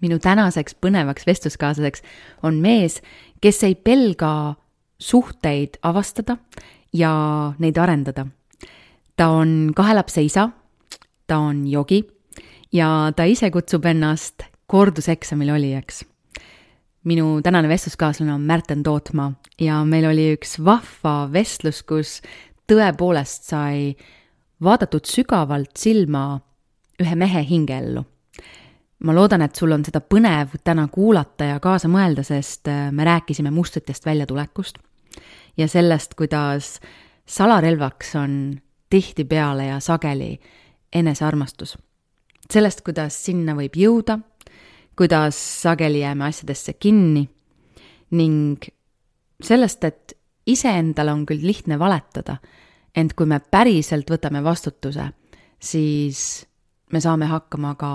minu tänaseks põnevaks vestluskaaslaseks on mees, kes ei pelga suhteid avastada ja neid arendada. ta on kahe lapse isa, ta on jogi ja ta ise kutsub ennast korduseksamil olijaks. minu tänane vestluskaaslane on Märten Tootmaa ja meil oli üks vahva vestlus, kus tõepoolest sai vaadatud sügavalt silma ühe mehe hingeellu ma loodan, et sul on seda põnev täna kuulata ja kaasa mõelda, sest äh, me rääkisime mustritest väljatulekust ja sellest, kuidas salarelvaks on tihtipeale ja sageli enesearmastus. sellest, kuidas sinna võib jõuda, kuidas sageli jääme asjadesse kinni ning sellest, et iseendale on küll lihtne valetada, ent kui me päriselt võtame vastutuse, siis me saame hakkama ka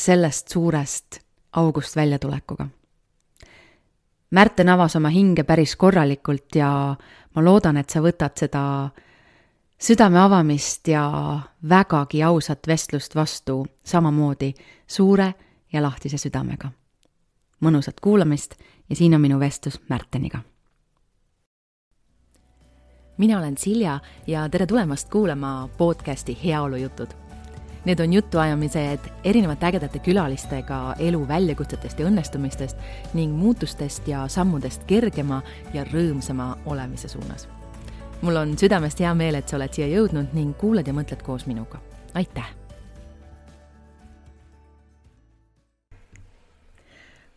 sellest suurest august väljatulekuga. Märten avas oma hinge päris korralikult ja ma loodan, et sa võtad seda südame avamist ja vägagi ausat vestlust vastu samamoodi suure ja lahtise südamega. mõnusat kuulamist ja siin on minu vestlus Märteniga. mina olen Silja ja tere tulemast kuulama podcasti Heaolujutud Need on jutuajamised erinevate ägedate külalistega elu väljakutsetest ja õnnestumistest ning muutustest ja sammudest kergema ja rõõmsama olemise suunas. mul on südamest hea meel, et sa oled siia jõudnud ning kuulad ja mõtled koos minuga. aitäh!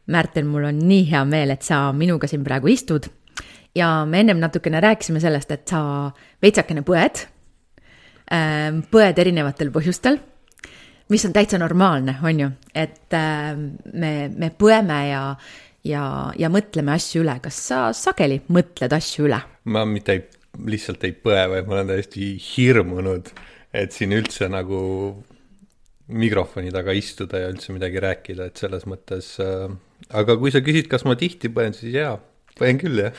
Märten, mul on nii hea meel, et sa minuga siin praegu istud ja me ennem natukene rääkisime sellest, et sa veitsakene põed, ähm, põed erinevatel põhjustel mis on täitsa normaalne, on ju, et äh, me, me põeme ja, ja, ja mõtleme asju üle. kas sa sageli mõtled asju üle? ma mitte ei, lihtsalt ei põe, vaid ma olen täiesti hirmunud, et siin üldse nagu mikrofoni taga istuda ja üldse midagi rääkida, et selles mõttes äh,. aga kui sa küsid, kas ma tihti põen, siis jaa, põen küll, jah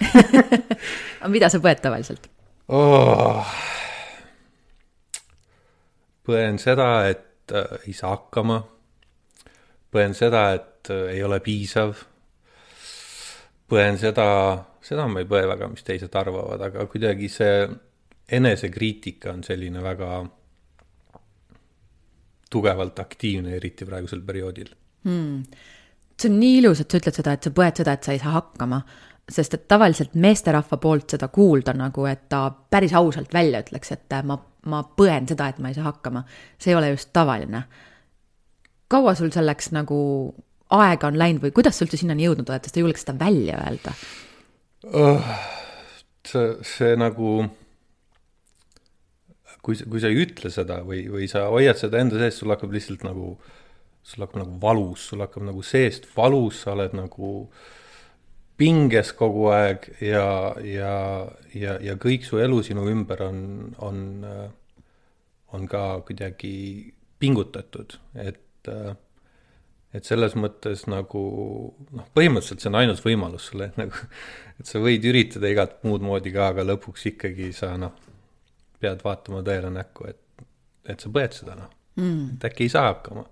aga mida sa põed tavaliselt oh.? põen seda, et äh, ei saa hakkama. põen seda, et äh, ei ole piisav. põen seda, seda ma ei põe väga, mis teised arvavad, aga kuidagi see enesekriitika on selline väga tugevalt aktiivne, eriti praegusel perioodil hmm.. see on nii ilus, et sa ütled seda, et sa põed seda, et sa ei saa hakkama, sest et tavaliselt meesterahva poolt seda kuulda nagu, et ta päris ausalt välja ütleks, et ma ma põen seda, et ma ei saa hakkama. see ei ole just tavaline. kaua sul selleks nagu aega on läinud või kuidas sa üldse sinnani jõudnud oled, sest sa julgeks seda välja öelda oh,? see, see nagu, kui, kui sa ei ütle seda või, või sa hoiad seda enda sees, sul hakkab lihtsalt nagu, sul hakkab nagu valus, sul hakkab nagu seest valus, sa oled nagu äh, pinges kogu aeg ja, ja, ja, ja kõik su elu sinu ümber on, on, on ka kuidagi pingutatud, et, et selles mõttes nagu noh, põhimõtteliselt see on ainus võimalus sulle, et nagu, et sa võid üritada igat muud moodi ka, aga lõpuks ikkagi sa noh, pead vaatama tõele näkku, et, et sa põed seda noh mm., et äkki ei saa hakkama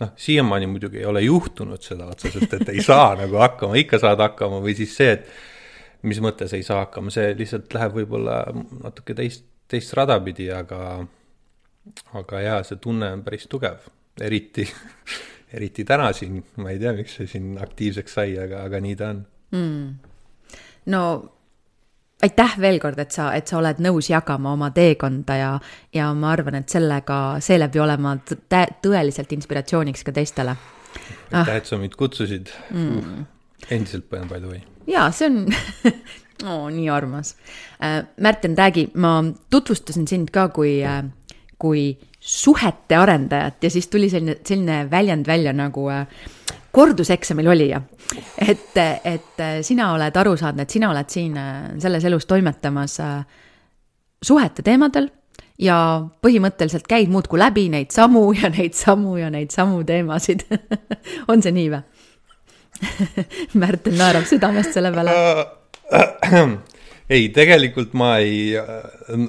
noh, siiamaani muidugi ei ole juhtunud seda otseselt, et ei saa nagu hakkama, ikka saad hakkama või siis see, et mis mõttes ei saa hakkama, see lihtsalt läheb võib-olla natuke teist, teist rada pidi, aga, aga jaa, see tunne on päris tugev, eriti eriti täna siin, ma ei tea, miks see siin aktiivseks sai, aga, aga nii ta on. Mm.. no aitäh veel kord, et sa, et sa oled nõus jagama oma teekonda ja, ja ma arvan, et sellega, seeläbi olema tõeliselt inspiratsiooniks ka teistele. aitäh ah., et sa mind kutsusid mm.. Uh, endiselt põen by the way. jaa, see on oh, nii armas äh,. Märten, räägi, ma tutvustasin sind ka kui äh,, kui suhete arendajat ja siis tuli selline, selline väljend välja nagu äh, korduseksamil olija. et, et sina oled aru saanud, et sina oled siin äh, selles elus toimetamas äh, suhete teemadel ja põhimõtteliselt käid muudkui läbi neid samu ja neid samu ja neid samu teemasid on see nii või Märten naerab südamest selle peale. Ei, tegelikult ma ei,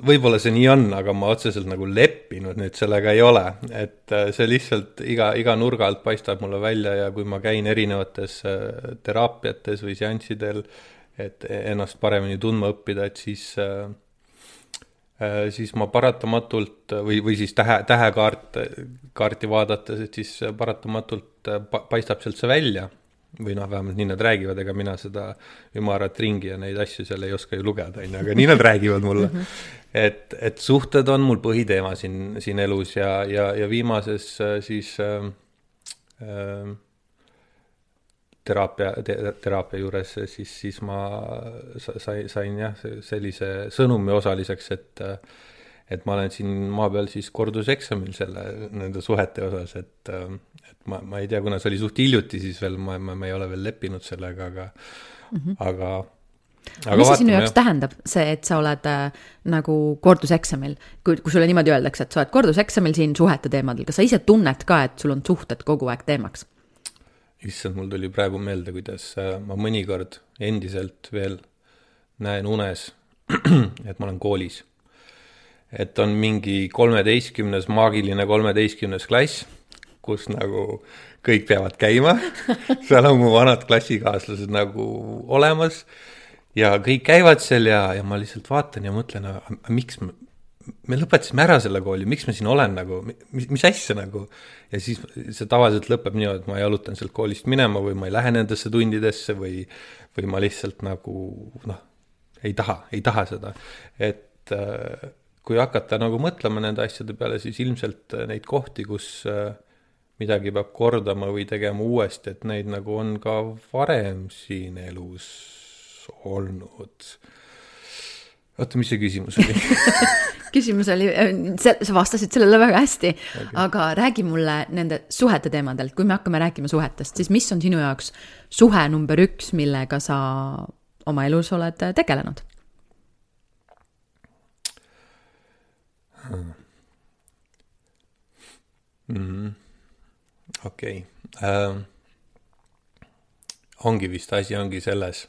võib-olla see nii on, aga ma otseselt nagu leppinud nüüd sellega ei ole, et äh, see lihtsalt iga, iga nurga alt paistab mulle välja ja kui ma käin erinevates äh, teraapiates või seanssidel, et ennast paremini tundma õppida, et siis äh, siis ma paratamatult või, või siis tähe, tähekaart, kaarti vaadates, et siis paratamatult paistab sealt see välja või noh, vähemalt nii nad räägivad, ega mina seda ümarat ringi ja neid asju seal ei oska ju lugeda, on ju, aga nii nad räägivad mulle. -hmm. et, et suhted on mul põhiteema siin, siin elus ja, ja, ja viimases äh, siis äh, äh, teraapia te,, teraapia juures siis, siis ma sai, sain jah, sellise sõnumi osaliseks, et äh, et ma olen siin maa peal siis korduseksamil selle, nende suhete osas, et, et ma, ma ei tea, kuna see oli suht hiljuti, siis veel ma, ma, ma ei ole veel leppinud sellega, aga mm, -hmm. aga aga mis see sinu jaoks jah. tähendab, see, et sa oled äh, nagu korduseksamil, kui, kui sulle niimoodi öeldakse, et sa oled korduseksamil siin suhete teemadel, kas sa ise tunned ka, et sul on suhted kogu aeg teemaks? issand, mul tuli praegu meelde, kuidas äh, ma mõnikord endiselt veel näen unes, et ma olen koolis et on mingi kolmeteistkümnes, maagiline kolmeteistkümnes klass, kus nagu kõik peavad käima seal on mu vanad klassikaaslased nagu olemas ja kõik käivad seal ja, ja ma lihtsalt vaatan ja mõtlen, miks me, me lõpetasime ära selle kooli, miks ma siin olen nagu, mis, mis asja nagu. ja siis see tavaliselt lõpeb niimoodi, et ma jalutan sealt koolist minema või ma ei lähe nendesse tundidesse või, või ma lihtsalt nagu noh, ei taha, ei taha seda, et äh, kui hakata nagu mõtlema nende asjade peale, siis ilmselt äh, neid kohti, kus äh, midagi peab kordama või tegema uuesti, et neid nagu on ka varem siin elus olnud. oota, mis see küsimus oli küsimus oli, äh, sa vastasid sellele väga hästi okay., aga räägi mulle nende suhete teemadel, kui me hakkame rääkima suhetest, siis mis on sinu jaoks suhe number üks, millega sa oma elus oled tegelenud? mm,. Okei okay. äh,. ongi vist, asi ongi selles,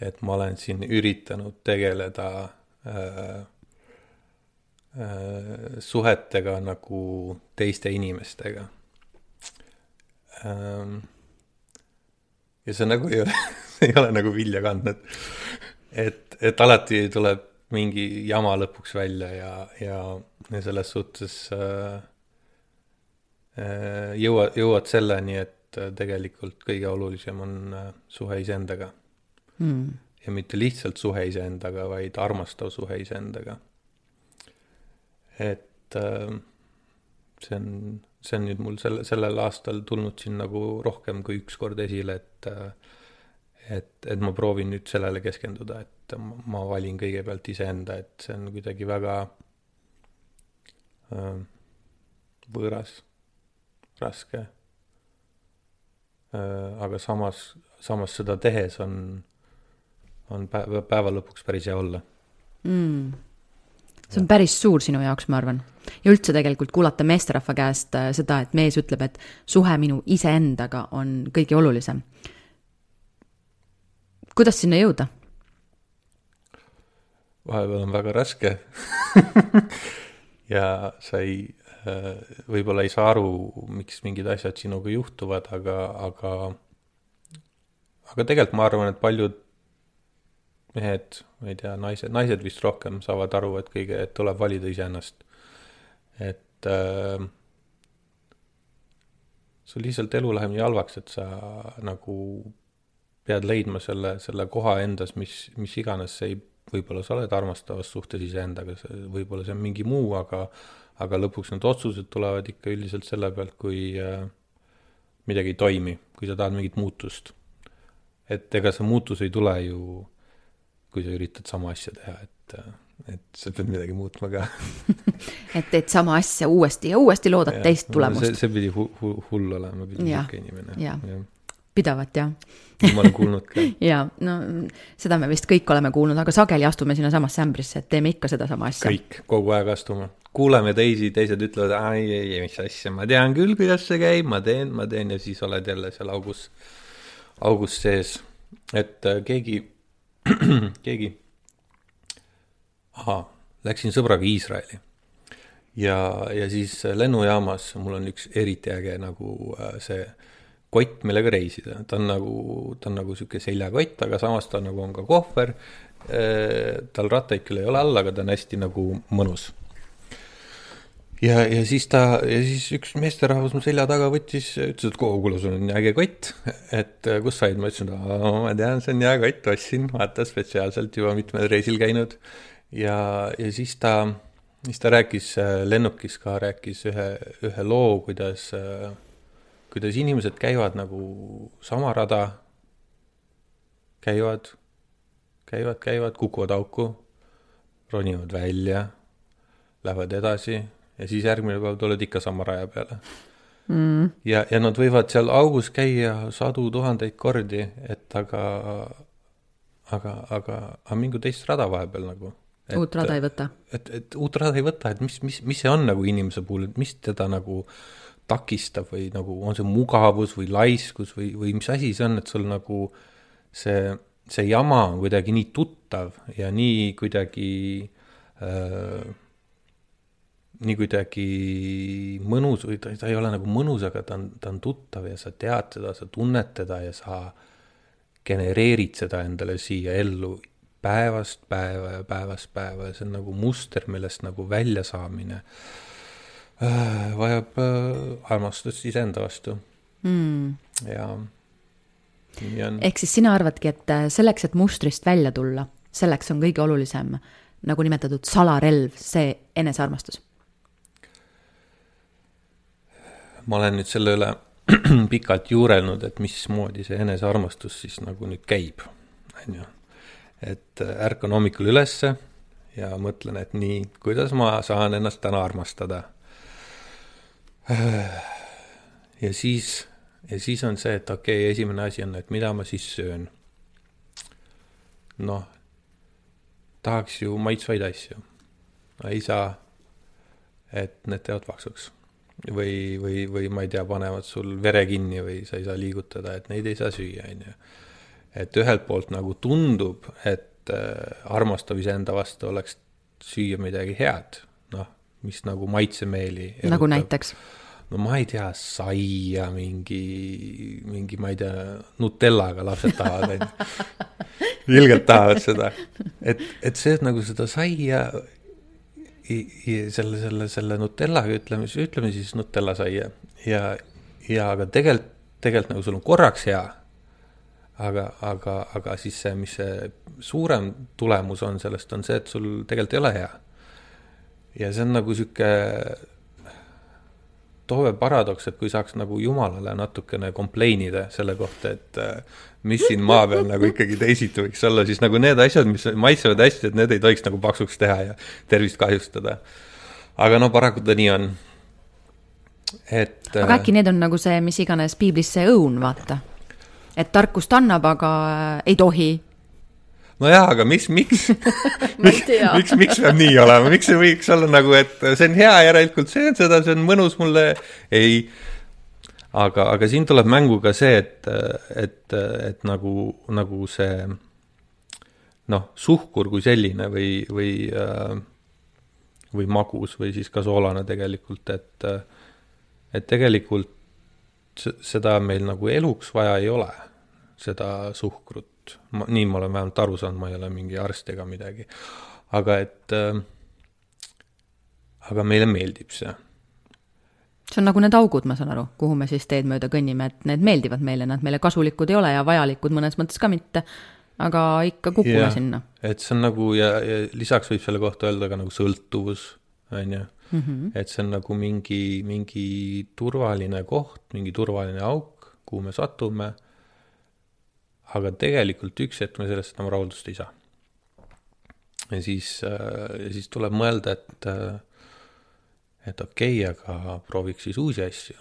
et ma olen siin üritanud tegeleda äh, äh, suhetega nagu teiste inimestega ähm,. ja see nagu ei ole ei ole nagu vilja kandnud. et, et alati tuleb mingi jama lõpuks välja ja, ja, ja selles suhtes äh, jõua, jõuad selleni, et äh, tegelikult kõige olulisem on äh, suhe iseendaga. Mm.. ja mitte lihtsalt suhe iseendaga, vaid armastav suhe iseendaga. et äh, see on, see on nüüd mul selle, sellel aastal tulnud siin nagu rohkem kui üks kord esile, et äh, et, et ma proovin nüüd sellele keskenduda, et ma valin kõigepealt iseenda, et see on kuidagi väga äh, võõras, raske äh,. aga samas, samas seda tehes on, on päeva, päeva lõpuks päris hea olla mm see on päris suur sinu jaoks, ma arvan. ja üldse tegelikult kuulata meesterahva käest äh, seda, et mees ütleb, et suhe minu iseendaga on kõige olulisem kuidas sinna jõuda? vahepeal on väga raske ja sa ei, võib-olla ei saa aru, miks mingid asjad sinuga juhtuvad, aga, aga, aga tegelikult ma arvan, et paljud mehed, ma ei tea, naised, naised vist rohkem saavad aru, et kõige, et tuleb valida iseennast. et äh, sul lihtsalt elu läheb nii halvaks, et sa nagu pead leidma selle, selle koha endas, mis, mis iganes see ei, võib-olla sa oled armastavas suhtes iseendaga, võib-olla see on mingi muu, aga aga lõpuks need otsused tulevad ikka üldiselt selle pealt, kui äh, midagi ei toimi, kui sa tahad mingit muutust. et ega see muutus ei tule ju, kui sa üritad sama asja teha, et äh, et sa pead midagi muutma ka et teed sama asja uuesti ja uuesti, loodad ja, teist tulemust. see, see pidi hu, hu, hull olema, pidi niisugune inimene. jah ja. ja., pidavat jah ma olen kuulnud ka. jaa, no seda me vist kõik oleme kuulnud, aga sageli astume sinnasamasse ämbrisse, et teeme ikka sedasama asja. kõik, kogu aeg astume. Kuuleme teisi, teised ütlevad, ai, ei, ei, mis asja, ma tean küll, kuidas see käib, ma teen, ma teen ja siis oled jälle seal augus, augus sees. et äh, keegi keegi, ahah, läksin sõbraga Iisraeli ja, ja siis lennujaamas mul on üks eriti äge nagu äh, see kott, millega reisida, ta on nagu, ta on nagu sihuke seljakott, aga samas ta nagu on ka kohver. Äh, tal rattaid küll ei ole all, aga ta on hästi nagu mõnus. Ja, ja siis ta, ja siis üks meesterahvas mu selja taga võttis, ütles, et kuule, sul on äge kott, et äh, kust said, ma ütlesin, ma tean, see on hea kott, ostsin, vaata spetsiaalselt juba mitmel reisil käinud. ja, ja siis ta siis ta rääkis äh, lennukis ka, rääkis ühe, ühe loo, kuidas, äh, kuidas inimesed käivad nagu sama rada, käivad, käivad, käivad, kukuvad auku, ronivad välja, lähevad edasi ja siis järgmine päev tulevad ikka sama raja peale. Mm.. ja, ja nad võivad seal augus käia sadu tuhandeid kordi, et aga, aga, aga, aga mingu teist rada vahepeal nagu. Uut rada ei võta? et, et uut rada ei võta, et mis, mis, mis see on nagu inimese puhul, et mis teda nagu takistab või nagu on see mugavus või laiskus või, või mis asi see on, et sul nagu see, see jama on kuidagi nii tuttav ja nii kuidagi äh, nii kuidagi mõnus või ta, ta ei ole nagu mõnus, aga ta on, ta on tuttav ja sa tead seda, sa tunned teda ja sa genereerid seda endale siia ellu päevast päeva ja päevast päeva ja see on nagu muster, millest nagu väljasaamine äh, vajab äh, armastust iseenda vastu mm.. ja nii on. ehk siis sina arvadki, et äh, selleks, et mustrist välja tulla, selleks on kõige olulisem nagu nimetatud salarelv, see enesearmastus? Ma olen nüüd selle üle pikalt juurelnud, et mismoodi see enesearmastus siis nagu nüüd käib, on ju et äh, ärkan hommikul ülesse ja mõtlen, et nii, kuidas ma saan ennast täna armastada. ja siis, ja siis on see, et okei okay,, esimene asi on, et mida ma siis söön. noh, tahaks ju maitsvaid asju. no ei saa, et need teevad paksuks. Või, või, või ma ei tea, panevad sul vere kinni või sa ei saa liigutada, et neid ei saa süüa, on ju et ühelt poolt nagu tundub, et äh, armastav iseenda vastu oleks süüa midagi head, noh, mis nagu maitsemeeli. nagu näiteks? no ma ei tea, saia mingi, mingi, ma ei tea, Nutellaga lapsed tahavad, onju. ilgelt tahavad seda. et, et see, et nagu seda saia, selle, selle, selle Nutellaga ütleme, ütleme siis Nutella saia ja, ja aga tegelikult, tegelikult nagu sul on korraks hea aga, aga, aga siis see, mis see suurem tulemus on sellest, on see, et sul tegelikult ei ole hea. ja see on nagu sihuke toove paradoks, et kui saaks nagu jumalale natukene complain ida selle kohta, et äh, mis siin maa peal nagu ikkagi teisiti võiks olla, siis nagu need asjad, mis maitsevad hästi, et need ei tohiks nagu paksuks teha ja tervist kahjustada. aga no paraku ta nii on. et. aga äkki need on nagu see, mis iganes piiblis see õun, vaata et tarkust annab, aga äh, ei tohi nojah, aga mis, miks miks, miks, miks peab nii olema, miks ei võiks olla nagu, et see on hea, järelikult see on seda, see on mõnus mulle, ei. aga, aga siin tuleb mängu ka see, et, et, et nagu, nagu see noh, suhkur kui selline või, või, või magus või siis ka soolane tegelikult, et, et tegelikult seda meil nagu eluks vaja ei ole seda suhkrut. Ma, nii ma olen vähemalt aru saanud, ma ei ole mingi arst ega midagi. aga et äh,, aga meile meeldib see. see on nagu need augud, ma saan aru, kuhu me siis teed mööda kõnnime, et need meeldivad meile, nad meile kasulikud ei ole ja vajalikud mõnes mõttes ka mitte, aga ikka kukume sinna. et see on nagu ja, ja lisaks võib selle kohta öelda ka nagu sõltuvus, on ju. Mhm. et see on nagu mingi, mingi turvaline koht, mingi turvaline auk, kuhu me satume aga tegelikult üks hetk me sellest enam rahuldust ei saa. ja siis, äh, ja siis tuleb mõelda, et, äh, et okei okay,, aga prooviks siis uusi asju.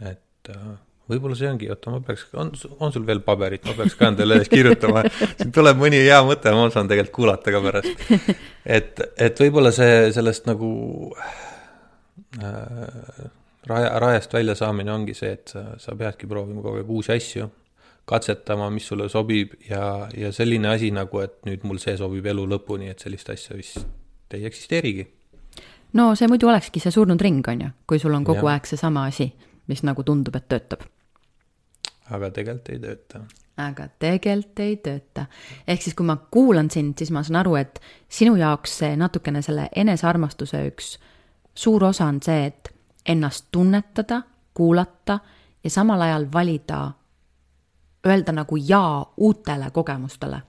et äh, võib-olla see ongi, oota, ma peaks, on, on sul veel paberit, ma peaks ka endale üles kirjutama, siin tuleb mõni hea mõte, ma saan tegelikult kuulata ka pärast. et, et võib-olla see sellest nagu äh, raja, rajast välja saamine ongi see, et sa, sa peadki proovima kogu aeg uusi asju katsetama, mis sulle sobib ja, ja selline asi nagu, et nüüd mul see sobib elu lõpuni, et sellist asja vist ei eksisteerigi. no see muidu olekski see surnud ring, on ju, kui sul on kogu ja. aeg seesama asi, mis nagu tundub, et töötab. aga tegelikult ei tööta aga tegelikult ei tööta. ehk siis, kui ma kuulan sind, siis ma saan aru, et sinu jaoks see natukene selle enesearmastuse üks suur osa on see, et ennast tunnetada, kuulata ja samal ajal valida, öelda nagu jaa uutele kogemustele.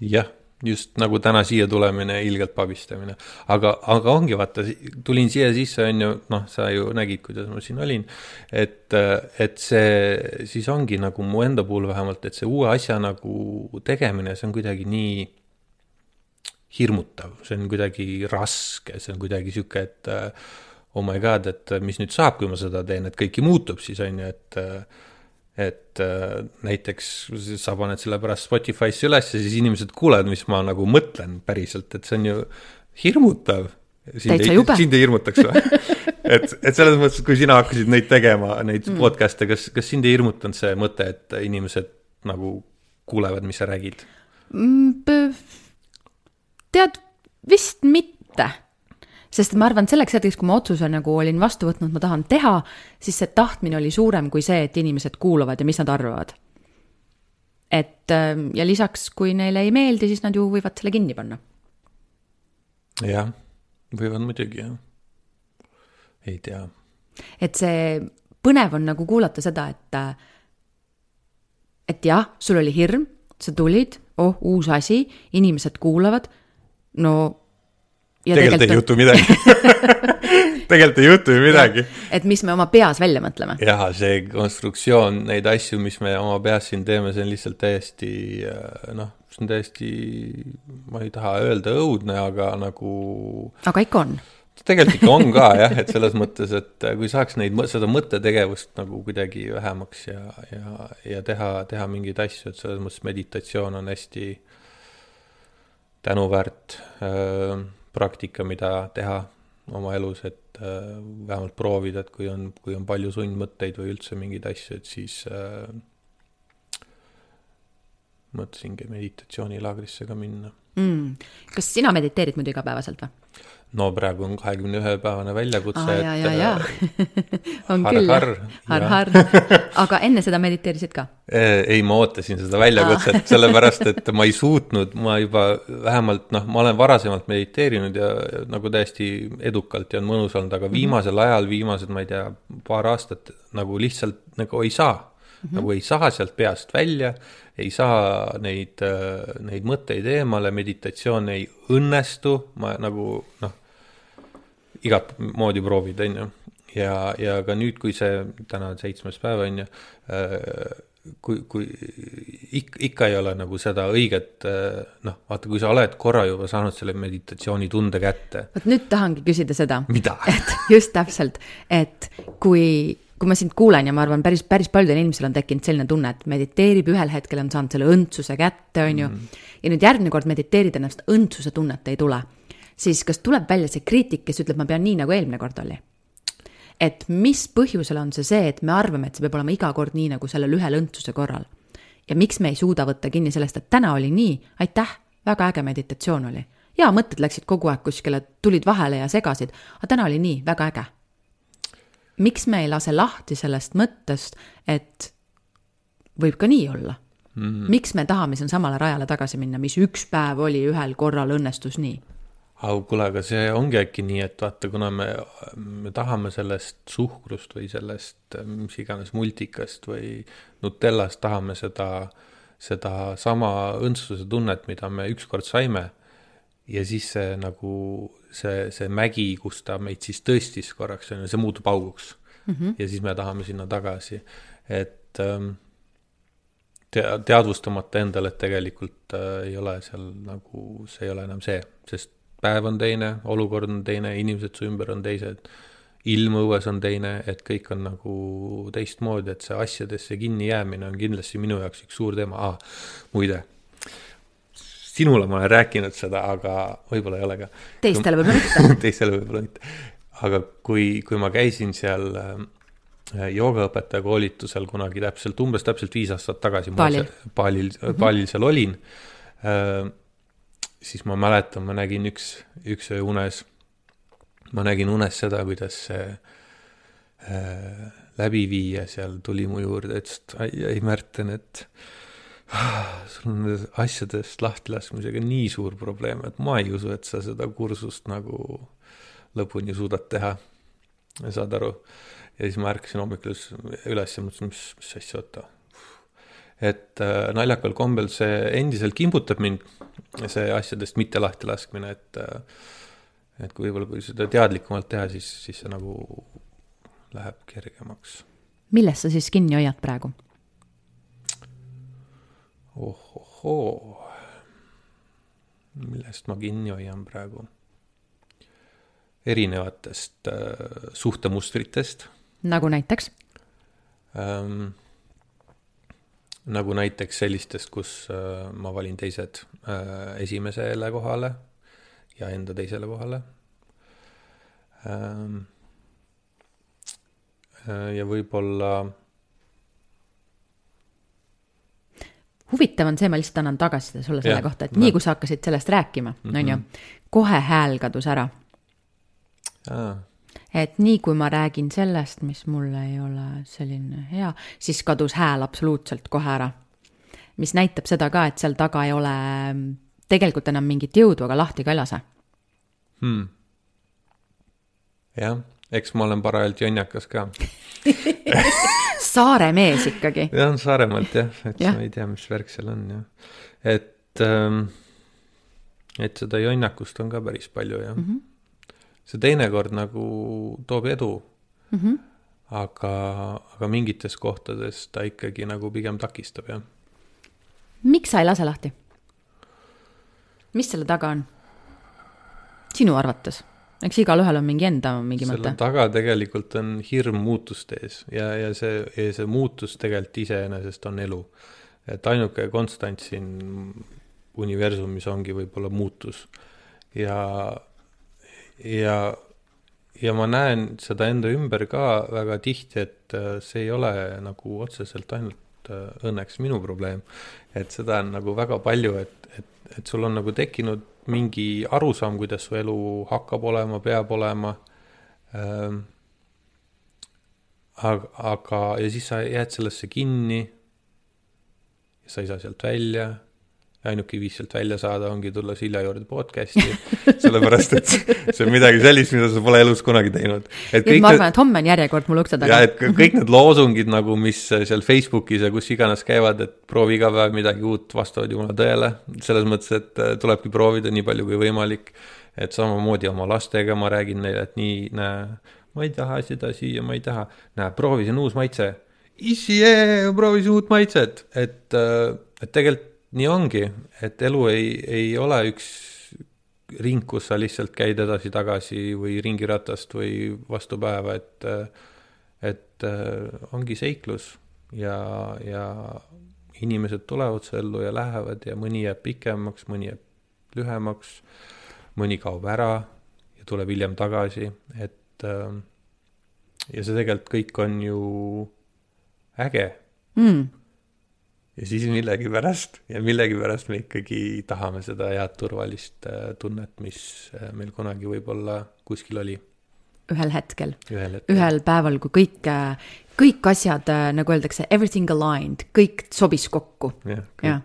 jah just nagu täna siia tulemine, ilgelt pabistamine. aga, aga ongi, vaata, tulin siia sisse, on ju, noh, sa ju nägid, kuidas ma siin olin. et, et see siis ongi nagu mu enda puhul vähemalt, et see uue asja nagu tegemine, see on kuidagi nii hirmutav, see on kuidagi raske, see on kuidagi sihuke, et oh my god, et mis nüüd saab, kui ma seda teen, et kõik ju muutub siis, on ju, et et äh, näiteks sa paned selle pärast Spotify'sse üles ja siis inimesed kuulevad, mis ma nagu mõtlen päriselt, et see on ju hirmutav. täitsa jube. sind ei hirmutaks või et, et selles mõttes, kui sina hakkasid neid tegema, neid mm. podcast'e, kas, kas sind ei hirmutanud see mõte, et inimesed nagu kuulevad, mis sa räägid mm,? tead, vist mitte sest ma arvan, selleks hetkeks, kui ma otsuse nagu olin vastu võtnud, ma tahan teha, siis see tahtmine oli suurem kui see, et inimesed kuulavad ja mis nad arvavad. et ähm, ja lisaks, kui neile ei meeldi, siis nad ju võivad selle kinni panna. jah, võivad muidugi jah, ei tea. et see põnev on nagu kuulata seda, et, äh, et jah, sul oli hirm, sa tulid, oh, uus asi, inimesed kuulavad, no tegelikult ei juhtu midagi tegelikult ei juhtu ju midagi. et mis me oma peas välja mõtleme. jah, see konstruktsioon, neid asju, mis me oma peas siin teeme, see on lihtsalt täiesti noh, see on täiesti, ma ei taha öelda õudne, aga nagu. aga ikka on tegelikult ikka on ka jah, et selles mõttes, et kui saaks neid, seda mõttetegevust nagu kuidagi vähemaks ja, ja, ja teha, teha mingeid asju, et selles mõttes meditatsioon on hästi tänuväärt äh, praktika, mida teha oma elus, et äh, vähemalt proovida, et kui on, kui on palju sundmõtteid või üldse mingeid asju, et siis äh, mõtlesingi meditatsioonilaagrisse ka minna mm.. kas sina mediteerid muidu igapäevaselt või? no praegu on kahekümne ühe päevane väljakutse, et ja, ja. on har, küll, har-har, aga enne seda mediteerisid ka? ei, ma ootasin seda väljakutset, sellepärast et ma ei suutnud, ma juba vähemalt noh, ma olen varasemalt mediteerinud ja nagu täiesti edukalt ja on mõnus olnud, aga mhm. viimasel ajal, viimased, ma ei tea, paar aastat nagu lihtsalt nagu ei saa mm, -hmm. nagu ei saa sealt peast välja, ei saa neid, neid mõtteid eemale, meditatsioon ei õnnestu, ma nagu noh igat moodi proovid, on ju. ja, ja ka nüüd, kui see, täna on seitsmes päev, on ju, äh, kui, kui ikka, ikka ei ole nagu seda õiget, äh, noh, vaata, kui sa oled korra juba saanud selle meditatsioonitunde kätte. vot nüüd tahangi küsida seda. et just täpselt, et kui, kui ma sind kuulen ja ma arvan, päris, päris paljudel inimestel on tekkinud selline tunne, et mediteerib, ühel hetkel on saanud selle õndsuse kätte, on ju mm. -hmm. ja nüüd järgmine kord mediteerida ennast õndsuse tunnet ei tule siis kas tuleb välja see kriitik, kes ütleb, ma pean nii, nagu eelmine kord oli? et mis põhjusel on see see, et me arvame, et see peab olema iga kord nii, nagu sellel ühel õndsuse korral. ja miks me ei suuda võtta kinni sellest, et täna oli nii, aitäh, väga äge meditatsioon oli. jaa, mõtted läksid kogu aeg kuskile, tulid vahele ja segasid, aga täna oli nii, väga äge. Miks me ei lase lahti sellest mõttest, et võib ka nii olla mm? -hmm. miks me tahame siin samale rajale tagasi minna, mis üks päev oli, ühel korral õnnestus nii aga kuule, aga see ongi äkki nii, et vaata, kuna me, me tahame sellest suhkrust või sellest mis iganes multikast või Nutellast tahame seda, seda sama õndsuse tunnet, mida me ükskord saime. ja siis see nagu see, see mägi, kus ta meid siis tõstis korraks, on ju, see muutub auguks mm. -hmm. ja siis me tahame sinna tagasi, et ähm, te-, teadvustamata endale, et tegelikult äh, ei ole seal nagu, see ei ole enam see, sest päev on teine, olukord on teine, inimesed su ümber on teised, ilm õues on teine, et kõik on nagu teistmoodi, et see asjadesse kinni jäämine on kindlasti minu jaoks üks suur teema ah,, muide sinule ma olen rääkinud seda, aga võib-olla ei ole ka. teistele võib-olla mitte teistele võib-olla mitte. aga kui, kui ma käisin seal äh, äh, joogaõpetaja koolitusel kunagi täpselt, umbes täpselt viis aastat tagasi. Balil. Balil, Balil seal olin äh,. siis ma mäletan, ma nägin üks, üks öö unes, ma nägin unes seda, kuidas see äh, läbiviija seal tuli mu juurde, ütles, et ai, ai Märten, et sul on asjadest lahtilaskmisega nii suur probleem, et ma ei usu, et sa seda kursust nagu lõpuni suudad teha. saad aru? ja siis ma ärkasin hommikul üles ja mõtlesin, mis, mis asja, oota. et äh, naljakal kombel see endiselt kimbutab mind, see asjadest mitte lahtilaskmine, et äh, et kui võib-olla, kui seda teadlikumalt teha, siis, siis see nagu läheb kergemaks. millest sa siis kinni hoiad praegu? Ohohoo, millest ma kinni hoian praegu? erinevatest äh, suhtemustritest. nagu näiteks ähm,? nagu näiteks sellistest, kus äh, ma valin teised äh, esimesele kohale ja enda teisele kohale ähm,. Äh, ja võib-olla huvitav on see, ma lihtsalt annan tagasiside sulle selle Jah, kohta, et ma- nii kui sa hakkasid sellest rääkima, on ju, kohe hääl kadus ära. et nii kui ma räägin sellest, mis mul ei ole selline hea, siis kadus hääl absoluutselt kohe ära. mis näitab seda ka, et seal taga ei ole mm, tegelikult enam mingit jõudu, aga lahti ka ei lase. hmm. jah, eks ma olen parajalt jonnakas ka. saare mees ikkagi. jah, Saaremaalt jah, et Jah. ma ei tea, mis värk seal on jah. et ähm, et seda jonnakust on ka päris palju jah mm. -hmm. see teinekord nagu toob edu Mm -hmm. aga, aga mingites kohtades ta ikkagi nagu pigem takistab, jah. miks sa ei lase lahti? mis selle taga on? sinu arvates? Eks igalühel on mingi enda mingi selle mõte. taga tegelikult on hirm muutuste ees ja, ja see, ja see muutus tegelikult iseenesest on elu. et ainuke konstant siin universumis ongi võib-olla muutus. ja, ja, ja ma näen seda enda ümber ka väga tihti, et äh, see ei ole nagu otseselt ainult äh, õnneks minu probleem. et seda on nagu väga palju, et, et, et sul on nagu tekkinud mingi arusaam, kuidas su elu hakkab olema, peab olema ähm, aga, aga, ja siis sa jääd sellesse kinni. sa ei saa sealt välja. Ainuke viis sealt välja saada ongi tulla Silja juurde podcast'i sellepärast et see on midagi sellist, mida sa pole elus kunagi teinud. et et ma arvan, et homme on järjekord mul ukse ja taga. et kõ- kõik need loosungid nagu, mis seal Facebookis ja kus iganes käivad, et proovi iga päev midagi uut, vastavad jumala tõele. selles mõttes, et äh, tulebki proovida nii palju kui võimalik. et samamoodi oma lastega ma räägin neile, et nii, näe, ma ei taha seda süüa, ma ei taha. näe, proovi, see on uus maitse. issi, proovi uut maitset, et, äh, et tegelikult nii ongi, et elu ei, ei ole üks ring, kus sa lihtsalt käid edasi-tagasi või ringiratast või vastu päeva, et et äh, ongi seiklus ja, ja inimesed tulevad su ellu ja lähevad ja mõni jääb pikemaks, mõni jääb lühemaks, mõni kaob ära ja tuleb hiljem tagasi, et äh, ja see tegelikult kõik on ju äge Mm. Ja siis millegipärast ja millegipärast me ikkagi tahame seda head turvalist äh, tunnet, mis äh, meil kunagi võib-olla kuskil oli ühel hetkel, ühel päeval, kui kõik, kõik asjad, nagu öeldakse, everything aligned, kõik sobis kokku. jah,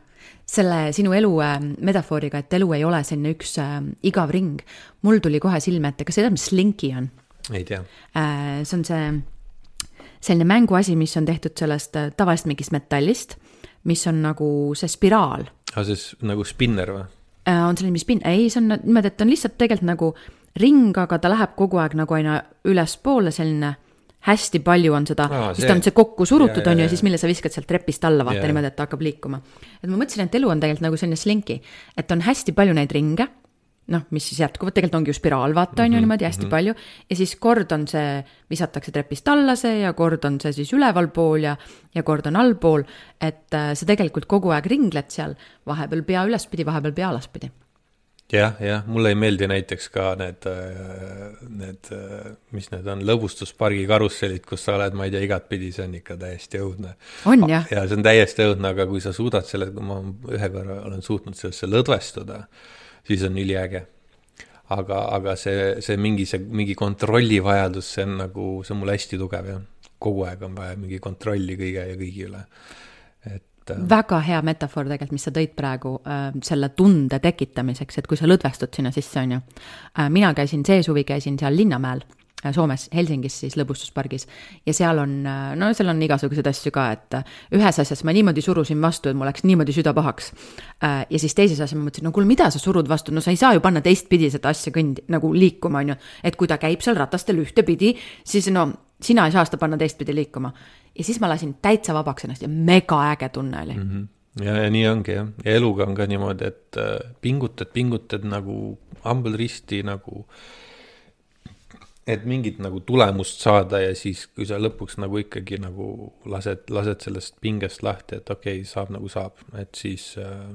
selle sinu elu äh, metafooriga, et elu ei ole selline üks äh, igav ring. mul tuli kohe silme ette, kas sa tead, mis slinki on ei tea, äh,? see on see selline mänguasi, mis on tehtud sellest äh, tavalisest mingist metallist, mis on nagu see spiraal aga see s- nagu spinner või? äh, on selline, mis pin-, ei, see on niimoodi, et on lihtsalt tegelikult nagu ring, aga ta läheb kogu aeg nagu aina ülespoole, selline hästi palju on seda ah,, siis see. ta on see kokku surutud, on ju, ja siis mille sa viskad sealt trepist alla, vaata ja. niimoodi, et ta hakkab liikuma. et ma mõtlesin, et elu on tegelikult nagu selline slinki, et on hästi palju neid ringe, noh, mis siis jätkuvad, tegelikult ongi ju spiraal, vaata, on ju niimoodi hästi mm -hmm. palju, ja siis kord on see, visatakse trepist alla see ja kord on see siis ülevalpool ja, ja kord on allpool, et äh, sa tegelikult kogu aeg ringled seal, vahepeal pea ülespidi, vahepeal pea alaspidi jah, jah, mulle ei meeldi näiteks ka need, need, mis need on, lõbustuspargi karussellid, kus sa oled, ma ei tea, igatpidi, see on ikka täiesti õudne. on jah? ja see on täiesti õudne, aga kui sa suudad selle, kui ma ühe korra olen suutnud sellesse lõdvestuda, siis on üliäge. aga, aga see, see mingi, see mingi kontrollivajadus, see on nagu, see on mul hästi tugev jah. kogu aeg on vaja mingi kontrolli kõige ja kõigi üle. et et. väga hea metafoor tegelikult, mis sa tõid praegu äh, selle tunde tekitamiseks, et kui sa lõdvestud sinna sisse, on ju äh,. mina käisin see suvi, käisin seal Linnamäel äh, Soomes, Helsingis siis lõbustuspargis ja seal on, äh, no seal on igasuguseid asju ka, et äh, ühes asjas ma niimoodi surusin vastu, et mul läks niimoodi süda pahaks. ja siis teises asjas ma mõtlesin, no kuule, mida sa surud vastu, no sa ei saa ju panna teistpidi seda asja kõndi, nagu liikuma, on ju. et kui ta käib seal ratastel ühtepidi, siis no sina ei saa seda panna teistpidi liikuma ja siis ma lasin täitsa vabaks ennast ja megaäge tunne oli mm. -hmm. ja, ja nii ongi jah, ja eluga on ka niimoodi, et äh, pingutad, pingutad nagu hambad risti nagu, et mingit nagu tulemust saada ja siis, kui sa lõpuks nagu ikkagi nagu lased, lased sellest pingest lahti, et okei okay,, saab nagu saab, et siis äh,,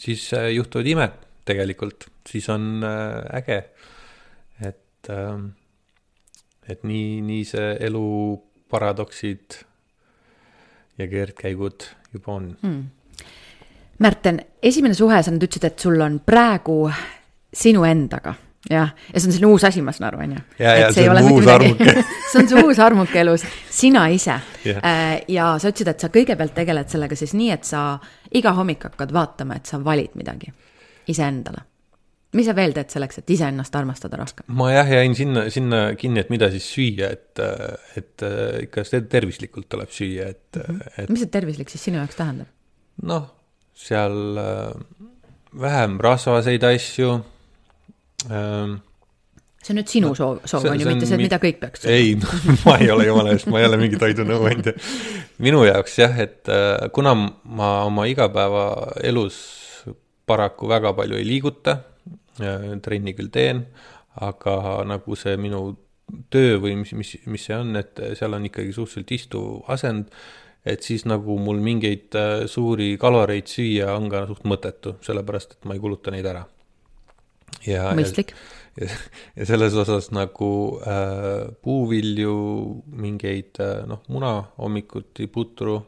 siis äh, juhtuvad imed tegelikult, siis on äh, äge. et et nii, nii see elu paradoksid ja keerdkäigud juba on. Hmm.. Märten, esimene suhe, sa nüüd ütlesid, et sul on praegu sinu endaga, jah, ja see on selline uus asi, ma saan aru, on ju. ja, ja see, on uus armuke see on su uus armuke elus, sina ise yeah.. Äh, ja sa ütlesid, et sa kõigepealt tegeled sellega siis nii, et sa iga hommik hakkad vaatama, et sa valid midagi iseendale mis sa veel teed selleks, et iseennast armastada rohkem? ma jah, jäin sinna, sinna kinni, et mida siis süüa, et, et ikka tervislikult tuleb süüa, et -hmm. et. mis see tervislik siis sinu jaoks tähendab? noh, seal äh, vähem rasvaseid asju ähm, see on nüüd sinu no, soov, soov on ju, mitte see, mida kõik peaks sööma. ei ma ei ole jumala eest, ma ei ole mingi toidunõuandja. minu jaoks jah, et äh, kuna ma oma igapäevaelus paraku väga palju ei liiguta trenni küll teen, aga nagu see minu töö või mis, mis, mis see on, et seal on ikkagi suhteliselt istuv asend, et siis nagu mul mingeid äh, suuri kaloreid süüa on ka suht mõttetu, sellepärast et ma ei kuluta neid ära. Mõistlik. ja, ja selles osas nagu äh, puuvilju, mingeid äh, noh, muna hommikuti, putru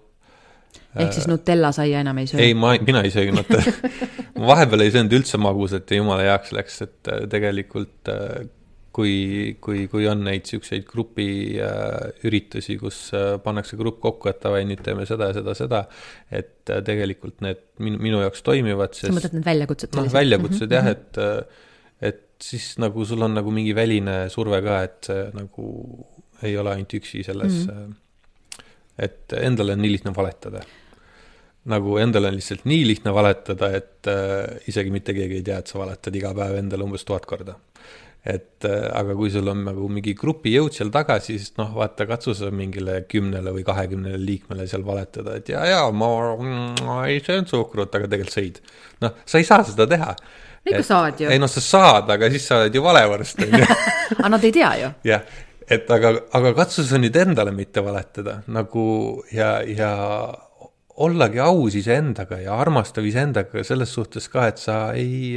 ehk siis Nutella saia enam ei söö? ei, ma, mina ei söögi Nutella ma vahepeal ei söönud üldse magusat ja jumala heaks läks, et äh, tegelikult äh, kui, kui, kui on neid siukseid grupiüritusi, kus äh, pannakse grupp kokku, et davai, nüüd teeme seda ja seda, seda, et tegelikult need minu, minu jaoks toimivad, sest. sa mõtled need väljakutsed? noh, väljakutsed mm -hmm. jah, et, et siis nagu sul on nagu mingi väline surve ka, et nagu ei ole ainult üksi selles mm, -hmm. et endale on nii lihtne valetada nagu endale on lihtsalt nii lihtne valetada, et äh, isegi mitte keegi ei tea, et sa valetad iga päev endale umbes tuhat korda. Et äh, aga kui sul on nagu mingi grupi jõud seal taga, siis noh, vaata, katsu sa mingile kümnele või kahekümnele liikmele seal valetada, et ja, ja ma, ma ei söönud suhkrut, aga tegelikult sõid. noh, sa ei saa seda teha. ikka saad ju. ei noh, sa saad, aga siis sa oled ju valevorst, on ju. aga nad ei tea ju. jah, et aga, aga katsu sa nüüd endale mitte valetada nagu ja, ja ollagi aus iseendaga ja armastav iseendaga selles suhtes ka, et sa ei,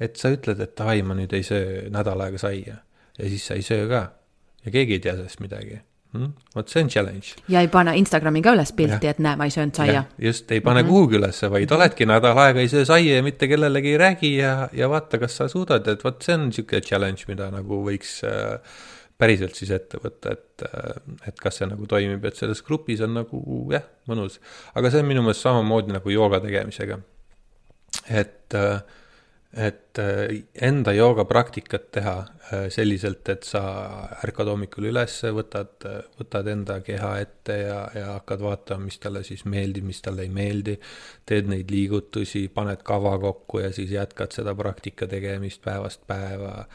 et sa ütled, et ai, ma nüüd ei söö nädal aega saia ja siis sa ei söö ka ja keegi ei tea sellest midagi hm?. vot see on challenge. ja ei pane Instagrami ka üles pilti, et näe, ma ei söönud saia. just, ei pane mm -hmm. kuhugi ülesse, vaid oledki nädal aega ei söö saia ja mitte kellelegi ei räägi ja, ja vaata, kas sa suudad, et vot see on niisugune challenge, mida nagu võiks äh, päriselt siis ette võtta, et, et kas see nagu toimib, et selles grupis on nagu jah, mõnus. aga see on minu meelest samamoodi nagu jooga tegemisega. et, et enda joogapraktikat teha selliselt, et sa ärkad hommikul üles, võtad, võtad enda keha ette ja, ja hakkad vaatama, mis talle siis meeldib, mis talle ei meeldi. teed neid liigutusi, paned kava kokku ja siis jätkad seda praktika tegemist päevast päeva.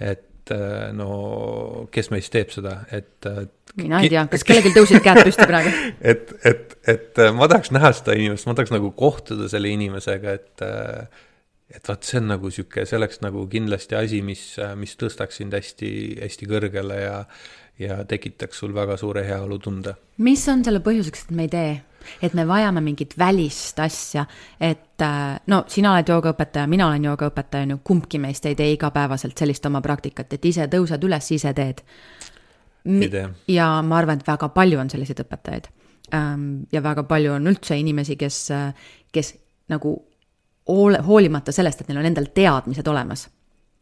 et äh, no kes meist teeb seda, et. Äh, mina ei tea, kas kellelgi tõusid käed püsti praegu et, et, et äh, ma tahaks näha seda inimest, ma tahaks nagu kohtuda selle inimesega, et et vot see on nagu sihuke, see oleks nagu kindlasti asi, mis, mis tõstaks sind hästi, hästi kõrgele ja ja tekitaks sul väga suure heaolutunde. mis on selle põhjuseks, et me ei tee? et me vajame mingit välist asja, et no sina oled joogaõpetaja, mina olen joogaõpetaja, on ju, kumbki meist ei tee igapäevaselt sellist oma praktikat, et ise tõused üles, ise teed. ja ma arvan, et väga palju on selliseid õpetajaid. ja väga palju on üldse inimesi, kes, kes nagu hoole, hoolimata sellest, et neil on endal teadmised olemas.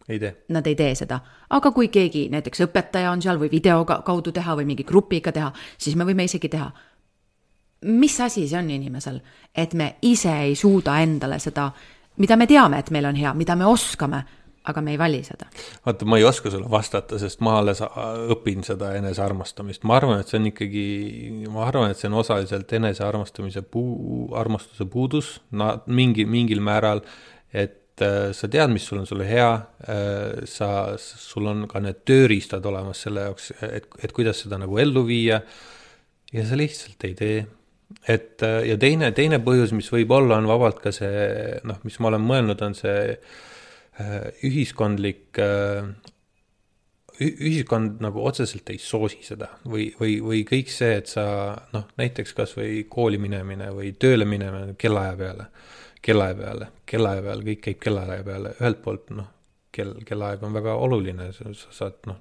Ei tee. Nad ei tee seda, aga kui keegi näiteks õpetaja on seal või video kaudu teha või mingi grupiga teha, siis me võime isegi teha. Mis asi see on inimesel, et me ise ei suuda endale seda, mida me teame, et meil on hea, mida me oskame, aga me ei vali seda. vaata, ma ei oska sulle vastata, sest ma alles õpin seda enesearmastamist, ma arvan, et see on ikkagi, ma arvan, et see on osaliselt enesearmastamise puu, armastuse puudus, na-, mingi, mingil määral, et äh, sa tead, mis sul on sulle hea äh,, sa, sul on ka need tööriistad olemas selle jaoks, et, et kuidas seda nagu ellu viia, ja sa lihtsalt ei tee. Et äh, ja teine, teine põhjus, mis võib olla, on vabalt ka see noh, mis ma olen mõelnud, on see äh, ühiskondlik äh, ühiskond nagu otseselt ei soosi seda või, või, või kõik see, et sa noh, näiteks kasvõi kooli minemine või tööle minemine kellaaja peale, kellaaja peale, kellaaja peale, kõik käib kellaaja peale, ühelt poolt noh, kell, kellaaeg on väga oluline, sa saad noh,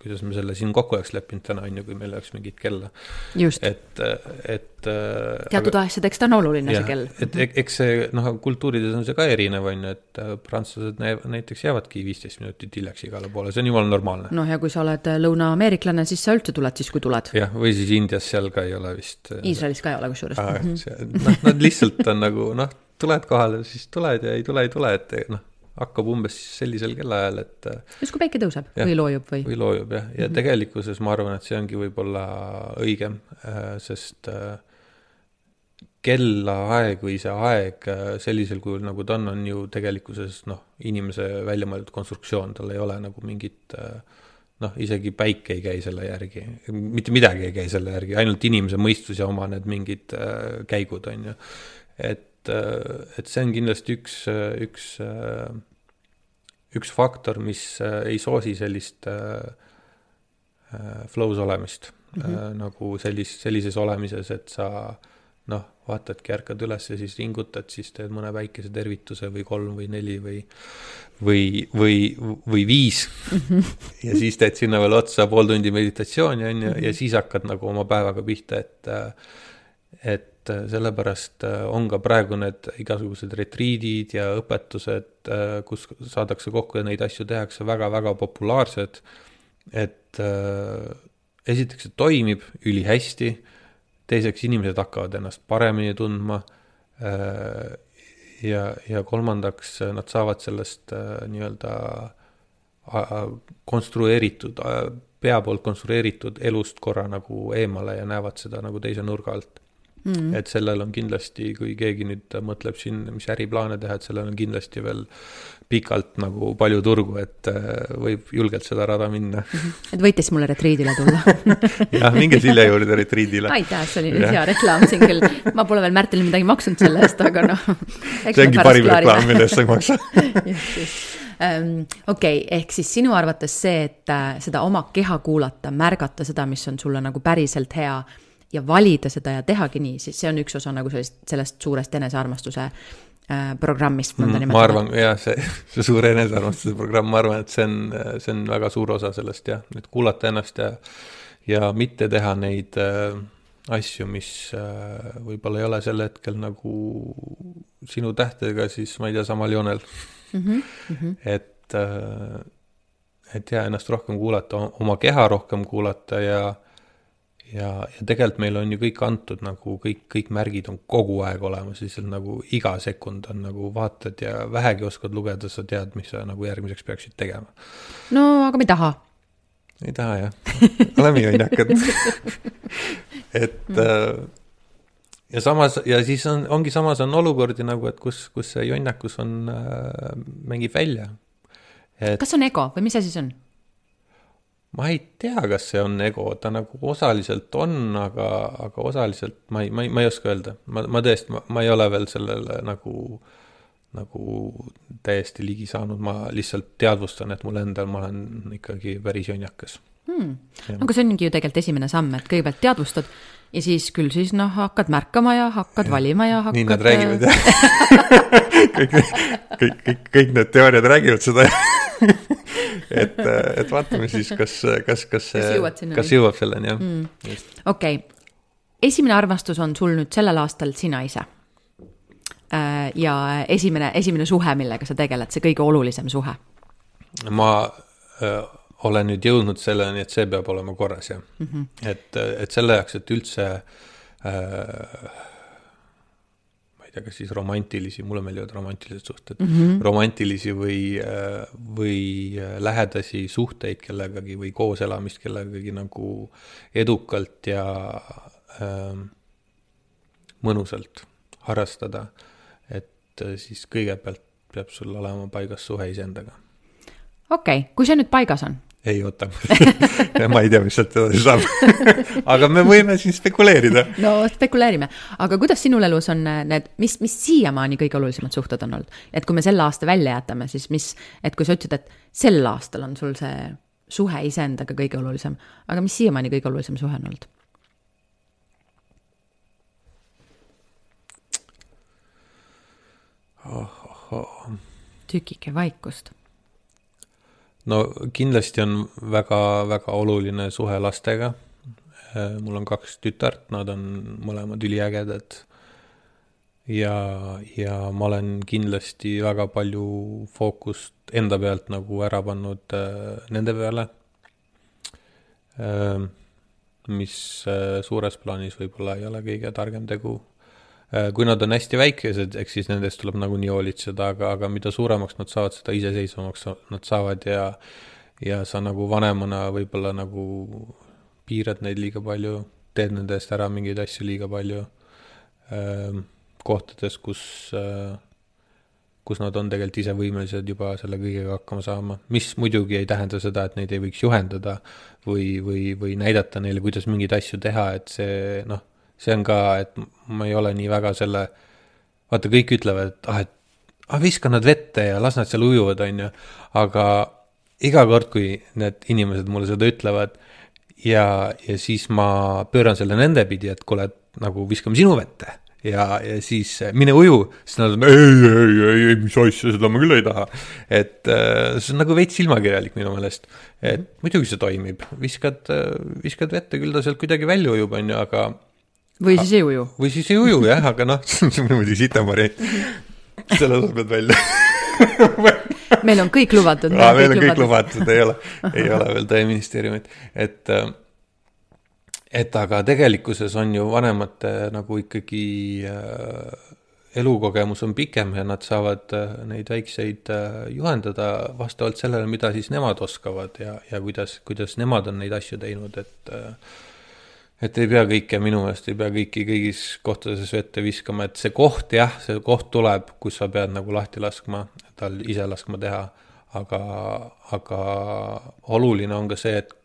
kuidas me selle siin kokku oleks leppinud täna, on ju, kui meil oleks mingit kella. et, et teatud aga, asjadeks ta on oluline, see kell. et eks see, noh, kultuurides on see ka erinev, on ju, et äh, prantslased näiteks jäävadki viisteist minutit hiljaks igale poole, see on jumala normaalne. noh, ja kui sa oled äh, lõunaameeriklane, siis sa üldse tuled siis, kui tuled. jah, või siis Indias seal ka ei ole vist. Äh, Iisraelis ka ei ole kusjuures. noh, nad lihtsalt on nagu noh, tuled kohale, siis tuled ja ei tule, ei tule, et noh hakkab umbes sellisel kellaajal, et. Äh, just kui päike tõuseb ja, või loojub või? või loojub jah, ja mm -hmm. tegelikkuses ma arvan, et see ongi võib-olla õigem, äh, sest äh, kellaaeg või see aeg sellisel kujul, nagu ta on, on ju tegelikkuses noh, inimese välja mõeldud konstruktsioon, tal ei ole nagu mingit noh, isegi päike ei käi selle järgi, mitte midagi ei käi selle järgi, ainult inimese mõistus ja oma need mingid käigud, on ju. et et see on kindlasti üks, üks üks faktor, mis äh, ei soosi sellist äh, äh, flow's olemist mm, -hmm. nagu sellis-, sellises olemises, et sa noh, vaatadki, ärkad üles ja siis ringutad, siis teed mõne väikese tervituse või kolm või neli või või, või, või viis. -hmm. ja siis teed sinna veel otsa pool tundi meditatsiooni, on ju, ja mhm. siis hakkad nagu oma päevaga pihta, et et et äh, sellepärast äh, on ka praegu need igasugused retriidid ja õpetused, äh, kus saadakse kokku ja neid asju tehakse väga-väga populaarsed. et esiteks see toimib ülihästi, teiseks inimesed hakkavad ennast paremini tundma. ja, ja kolmandaks nad saavad sellest nii-öelda konstrueeritud, pea poolt konstrueeritud elust korra nagu eemale ja näevad seda nagu teise nurga alt Mm. et sellel on kindlasti, kui keegi nüüd mõtleb siin, mis äriplaane teha, et sellel on kindlasti veel pikalt nagu palju turgu, et äh, võib julgelt seda rada minna mm. -hmm. et võite siis mulle retriidile tulla jah, minge Silja juurde retriidile. aitäh, see oli nüüd hea reklaam siin küll. ma pole veel Märtile midagi maksnud selle eest, aga noh. see ongi parim reklaam, mille eest sa ei maksa just, just um,. okei okay,, ehk siis sinu arvates see, et äh, seda oma keha kuulata, märgata seda, mis on sulle nagu päriselt hea ja valida seda ja tehagi nii, siis see on üks osa nagu sellest, sellest suurest enesearmastuse äh, programmist, nõnda mm, nimetada. ma arvan jah, see, see suur enesearmastuse programm, ma arvan, et see on, see on väga suur osa sellest jah, et kuulata ennast ja, ja mitte teha neid äh, asju, mis äh, võib-olla ei ole sel hetkel nagu sinu tähtedega siis, ma ei tea, samal joonel mm. -hmm, mm -hmm. et äh,, et ja ennast rohkem kuulata, oma keha rohkem kuulata ja ja, ja tegelikult meil on ju kõik antud nagu kõik, kõik märgid on kogu aeg olemas, lihtsalt nagu iga sekund on nagu vaatad ja vähegi oskad lugeda, sa tead, mis sa nagu järgmiseks peaksid tegema. no aga me ei taha. ei taha jah, oleme jonnakad et äh, ja samas, ja siis on, ongi samas on olukordi nagu, et kus, kus see jonnakus on äh,, mängib välja et.... kas on ego või mis asi see on? Ma ei tea, kas see on ego, ta nagu osaliselt on, aga, aga osaliselt ma ei, ma ei, ma ei oska öelda. ma, ma tõesti, ma ei ole veel sellele nagu, nagu täiesti ligi saanud, ma lihtsalt teadvustan, et mul endal, ma olen ikkagi päris jonnakas hmm.. aga see ongi ju tegelikult esimene samm, et kõigepealt teadvustad ja siis küll siis noh, hakkad märkama ja hakkad ja. valima ja hakkad. nii nad räägivad jah kõik, kõik, kõik, kõik need teooriad räägivad seda et, et vaatame siis, kas, kas, kas see, kas jõuab selleni jah mm.. okei okay., esimene armastus on sul nüüd sellel aastal sina ise. Äh, ja esimene, esimene suhe, millega sa tegeled, see kõige olulisem suhe. ma äh, olen nüüd jõudnud selleni, et see peab olema korras jah mm. -hmm. et, et selle jaoks, et üldse äh, ma ei tea, kas siis romantilisi, mulle meeldivad romantilised suhted mm, -hmm. romantilisi või, äh, või lähedasi suhteid kellegagi või kooselamist kellegagi nagu edukalt ja äh, mõnusalt harrastada. et äh, siis kõigepealt peab sul olema paigas suhe iseendaga. okei okay., kui see nüüd paigas on ei oota ma ei tea, mis sealt edasi saab aga me võime siin spekuleerida. no spekuleerime, aga kuidas sinul elus on äh, need, mis, mis siiamaani kõige olulisemad suhted on olnud? et kui me selle aasta välja jätame, siis mis, et kui sa ütled, et sel aastal on sul see suhe iseendaga kõige olulisem, aga mis siiamaani kõige olulisem suhe on olnud? oh,. Oh, oh. tükike vaikust no kindlasti on väga-väga oluline suhe lastega. Äh, mul on kaks tütart, nad on mõlemad üliägedad. ja, ja ma olen kindlasti väga palju fookust enda pealt nagu ära pannud äh, nende peale äh,. mis suures plaanis võib-olla ei ole kõige targem tegu kui nad on hästi väikesed, eks siis nendest tuleb nagunii hoolitseda, aga, aga mida suuremaks nad saavad, seda iseseisvamaks nad saavad ja ja sa nagu vanemana võib-olla nagu piirad neid liiga palju, teed nende eest ära mingeid asju liiga palju äh,, kohtades, kus äh, kus nad on tegelikult ise võimelised juba selle kõigega hakkama saama, mis muidugi ei tähenda seda, et neid ei võiks juhendada või, või, või näidata neile, kuidas mingeid asju teha, et see noh, see on ka, et ma ei ole nii väga selle, vaata, kõik ütlevad, et ah, et ah, viska nad vette ja las nad seal ujuvad, on ju, aga iga kord, kui need inimesed mulle seda ütlevad ja, ja siis ma pööran selle nende pidi, et kuule, et nagu viskame sinu vette ja, ja siis mine uju, siis nad on ei, ei, ei, ei, mis asja, seda ma küll ei taha. et äh, see on nagu veits silmakirjalik minu meelest. et muidugi see toimib, viskad, viskad vette, küll ta sealt kuidagi välja ujub, on ju, aga või siis ei uju. või siis ei uju jah, aga noh, see on muidugi sitem variant. selle sa pead välja meil on kõik lubatud. meil on kõik, lubatud, ei ole, ei ole veel tõeministeeriumit, et äh, et aga tegelikkuses on ju vanemate nagu ikkagi äh, elukogemus on pikem ja nad saavad äh, neid väikseid äh, juhendada vastavalt sellele, mida siis nemad oskavad ja, ja kuidas, kuidas nemad on neid asju teinud, et äh, et ei pea kõike, minu meelest ei pea kõiki kõigis kohtades vette viskama, et see koht jah, see koht tuleb, kus sa pead nagu lahti laskma, tal ise laskma teha, aga, aga oluline on ka see, et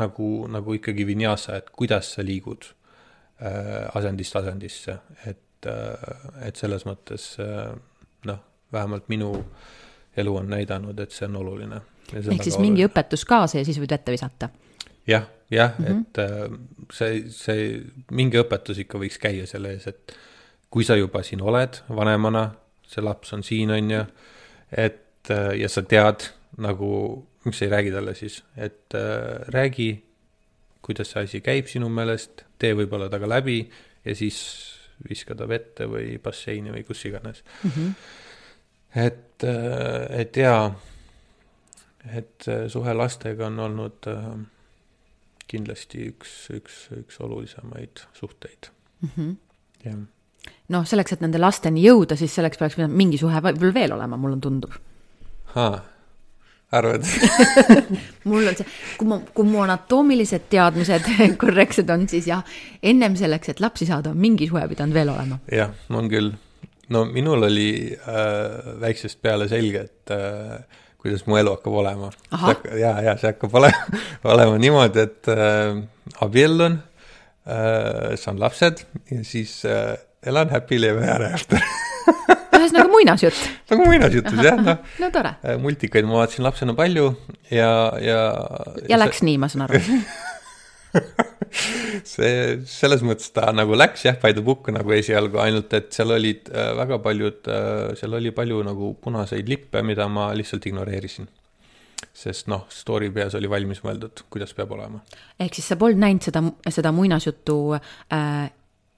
nagu, nagu ikkagi vinjasa, et kuidas sa liigud äh, asendist asendisse, et äh,, et selles mõttes äh, noh, vähemalt minu elu on näidanud, et see on oluline. ehk siis mingi õpetus kaasa ja siis võid vette visata? Jah jah mm, -hmm. et äh, see, see mingi õpetus ikka võiks käia selle ees, et kui sa juba siin oled vanemana, see laps on siin, on ju, et äh, ja sa tead nagu, miks sa ei räägi talle siis, et äh, räägi, kuidas see asi käib sinu meelest, tee võib-olla temaga läbi ja siis viska ta vette või basseini või kus iganes mm. -hmm. et, et jaa, et suhe lastega on olnud äh, kindlasti üks, üks, üks olulisemaid suhteid mm. -hmm. jah. noh, selleks, et nende lasteni jõuda, siis selleks peaks mingi suhe võib-olla veel olema, mulle tundub. arvad mul on see, kui ma, kui mu anatoomilised teadmised korrektsed on, siis jah, ennem selleks, et lapsi saada, on mingi suhe pidanud veel olema. jah, on küll. no minul oli äh, väiksest peale selge, et äh, kuidas mu elu hakkab olema. ja, ja see hakkab olema, olema niimoodi, et äh, abiellun äh,, saan lapsed ja siis äh, elan happily ever after ühesõnaga muinasjutt. nagu muinasjutus jah, noh. no tore. Äh, multikaid ma vaatasin lapsena palju ja, ja. ja läks see... nii, ma saan aru see, selles mõttes ta nagu läks jah, by the book nagu esialgu, ainult et seal olid äh, väga paljud äh,, seal oli palju nagu punaseid lippe, mida ma lihtsalt ignoreerisin. sest noh, story peas oli valmis mõeldud, kuidas peab olema. ehk siis sa polnud näinud seda, seda muinasjuttu äh,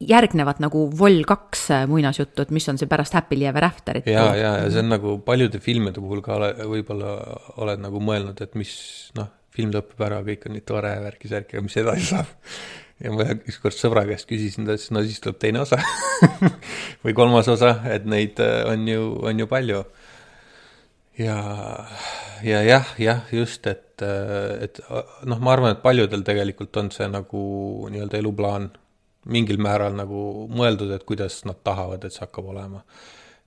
järgnevat nagu Vol kaks muinasjuttu, et mis on see pärast Happily Ever Afterit. ja, ja, ja see on nagu paljude filmide puhul ka ole, võib-olla oled nagu mõelnud, et mis noh, film lõpeb ära, kõik on nii tore, värki-särki, aga mis edasi saab. ja ma ükskord sõbra käest küsisin, ta ütles, no siis tuleb teine osa või kolmas osa, et neid äh, on ju, on ju palju. ja, ja jah, jah, just, et, äh, et noh, ma arvan, et paljudel tegelikult on see nagu nii-öelda eluplaan mingil määral nagu mõeldud, et kuidas nad tahavad, et see hakkab olema.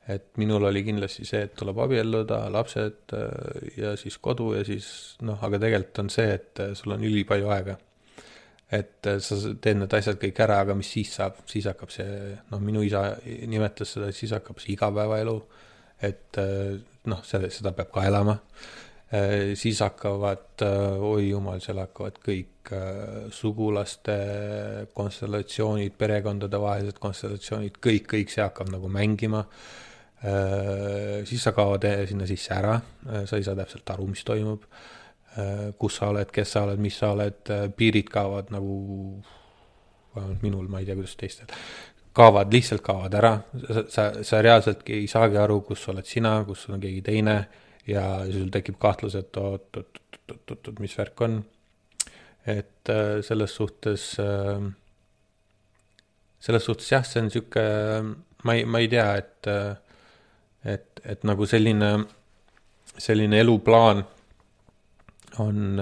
Et minul oli kindlasti see, et tuleb abielluda, lapsed äh, ja siis kodu ja siis noh, aga tegelikult on see, et äh, sul on ülipalju aega. et äh, sa teed need asjad kõik ära, aga mis siis saab, siis hakkab see, noh, minu isa nimetas seda, et siis hakkab see igapäevaelu, et noh, selle, seda peab ka elama siis hakkavad, oi jumal, seal hakkavad kõik sugulaste konstellatsioonid, perekondadevahelised konstellatsioonid, kõik, kõik see hakkab nagu mängima. Siis sa kaod sinna sisse ära, sa ei saa täpselt aru, mis toimub. kus sa oled, kes sa oled, mis sa oled, piirid kaovad nagu, vähemalt minul, ma ei tea, kuidas teistel. Kaovad, lihtsalt kaovad ära, sa, sa reaalseltki ei saagi aru, kus oled sina, kus on keegi teine. Ja sul tekib kahtlus, et oot, oot, oot, oot, oot, oot, mis värk on. et äh, selles suhtes, äh, selles suhtes jah, see on sihuke, ma ei, ma ei tea, et, äh, et, et nagu selline, selline eluplaan on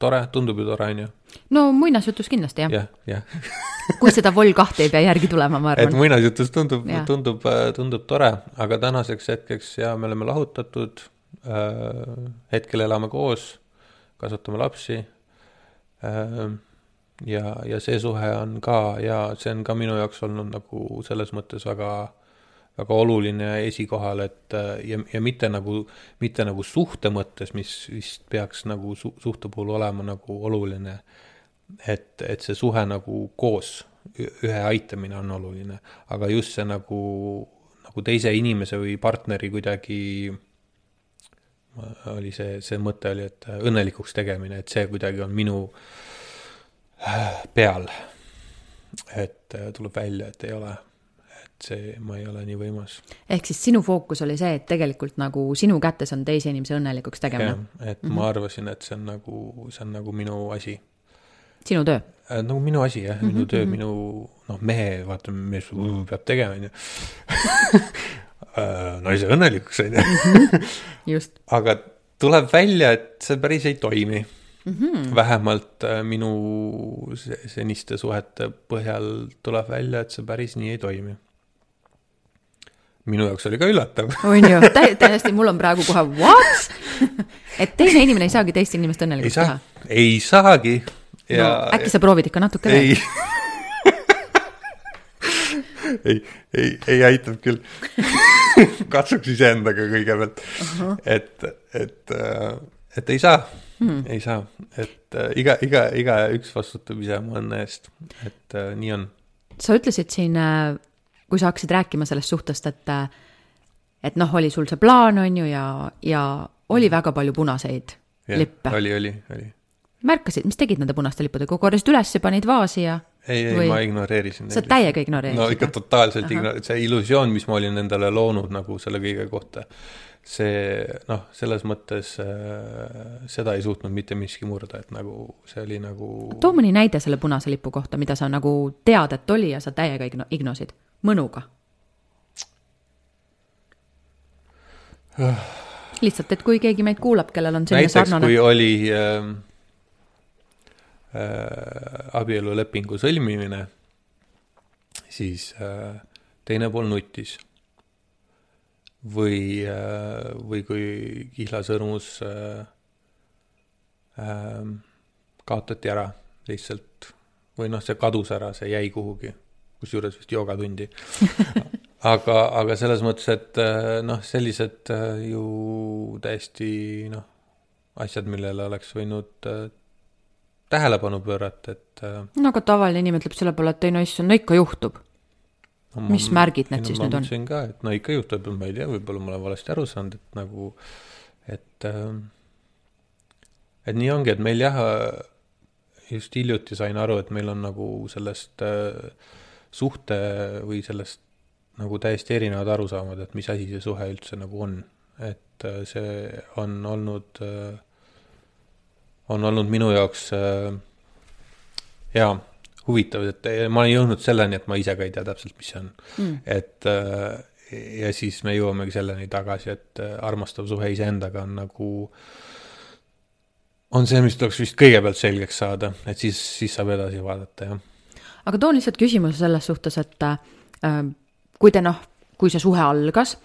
tore, tundub ju tore, on ju. no muinasjutus kindlasti jah. jah, jah kui seda Vol kahte ei pea järgi tulema, ma arvan. et muinasjutus tundub, tundub, tundub tore, aga tänaseks hetkeks ja me oleme lahutatud Äh, hetkel elame koos, kasvatame lapsi. Äh, ja, ja see suhe on ka ja see on ka minu jaoks olnud nagu selles mõttes väga, väga oluline esikohal, et ja, ja mitte nagu, mitte nagu suhte mõttes, mis vist peaks nagu su, suhte puhul olema nagu oluline. et, et see suhe nagu koos, ühe aitamine on oluline, aga just see nagu, nagu teise inimese või partneri kuidagi oli see, see mõte oli, et õnnelikuks tegemine, et see kuidagi on minu äh, peal. et äh, tuleb välja, et ei ole, see, ma ei ole nii võimas. ehk siis sinu fookus oli see, et tegelikult nagu sinu kätes on teise inimese õnnelikuks tegemine? et mm -hmm. ma arvasin, et see on nagu, see on nagu minu asi. sinu töö? Äh, nagu minu asi jah, minu mm -hmm. töö, mhm. minu noh, mehe, vaata, mees peab tegema, on ju Äh, naise õnnelikuks, on ju. Mhm. aga tuleb välja, et see päris ei toimi mm. -hmm. vähemalt äh, minu seniste suhete põhjal tuleb välja, et see päris nii ei toimi. Minu jaoks oli ka üllatav. on ju, täiesti, mul on praegu kohe what? et teine inimene ei saagi teist inimest õnnelikuks teha? ei saagi. Ja, no äkki sa proovid ikka natuke veel? ei, ei, ei aitab küll katsuks iseendaga kõigepealt uh. -huh. et, et, äh, et ei saa hmm., ei saa, et äh, iga, iga, igaüks vastutab ise oma õnne eest, et äh, nii on. sa ütlesid siin, kui sa hakkasid rääkima sellest suhtest, et, et noh, oli sul see plaan, on ju, ja, ja oli väga palju punaseid ja, lippe. oli, oli, oli. märkasid, mis tegid nende punaste lippudega, korjasid üles ja panid vaasi ja? ei, ei, ma ignoreerisin sa täiega ignoreerisid? no ikka totaalselt igno-, see illusioon, mis ma olin endale loonud nagu selle kõige kohta, see noh, selles mõttes äh, seda ei suutnud mitte miski murda, et nagu see oli nagu too mõni näide selle punase lipu kohta, mida sa nagu tead, et oli ja sa täiega igno-, ignosid, mõnuga lihtsalt, et kui keegi meid kuulab, kellel on selline näiteks sarnane... kui oli äh, Äh, abielulepingu sõlmimine, siis äh, teine pool nuttis. või, äh, või kui kihlasõrmus kaotati ära lihtsalt või noh, see kadus ära, see jäi kuhugi, kusjuures vist joogatundi aga, aga selles mõttes, et noh, sellised ju täiesti noh, asjad, millele oleks võinud tähelepanu pöörata, et no aga tavaline inimene ütleb selle peale, et ei no issand, no ikka juhtub. no, Mis märgid need siis nüüd on? ma ka, et no ikka juhtub, ma ei tea, võib-olla ma olen valesti aru saanud, et nagu, et et nii ongi, et meil jah, just hiljuti sain aru, et meil on nagu sellest äh, suhte või sellest nagu täiesti erinevad arusaamad, et mis asi see suhe üldse nagu on. et äh, see on olnud äh,, on olnud minu jaoks äh, jaa, huvitav, et ma olen jõudnud selleni, et ma ise ka ei tea täpselt, mis see on Mm. et ja siis me jõuamegi selleni tagasi, et armastav suhe iseendaga on nagu, on see, mis tuleks vist kõigepealt selgeks saada, et siis, siis saab edasi vaadata, jah. Aga toon lihtsalt küsimuse selles suhtes, et äh, kui te noh, kui see suhe algas,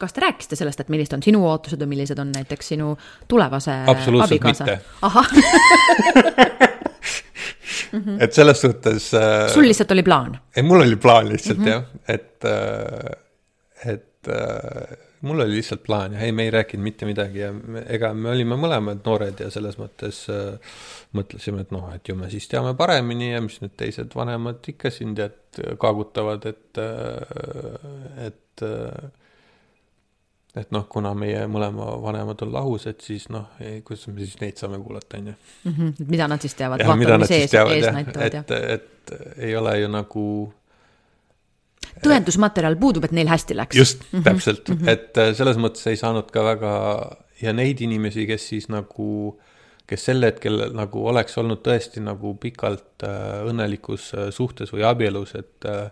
kas te rääkisite sellest, et millised on sinu ootused või millised on näiteks sinu tulevase Absoluutselt abikaasa? mitte. ahah, et selles suhtes äh, sul lihtsalt oli plaan? ei, mul oli plaan lihtsalt mm -hmm. jah, et äh,, et äh, mul oli lihtsalt plaan ja ei, me ei rääkinud mitte midagi ja me, ega me olime mõlemad noored ja selles mõttes äh, mõtlesime, et noh, et ju me siis teame paremini ja mis need teised vanemad ikka siin tead kaagutavad, et äh,, et äh, et noh, kuna meie mõlema vanemad on lahus, et siis noh, kuidas me siis neid saame kuulata, on ju. Mhm, mida nad siis teavad, vaatavad, mis ees, ees näitavad ja et, et ei ole ju nagu tõendusmaterjal puudub, et neil hästi läks. just mm, -hmm. täpselt mm, -hmm. et äh, selles mõttes ei saanud ka väga ja neid inimesi, kes siis nagu, kes sel hetkel nagu oleks olnud tõesti nagu pikalt äh, õnnelikus äh, suhtes või abielus, et äh,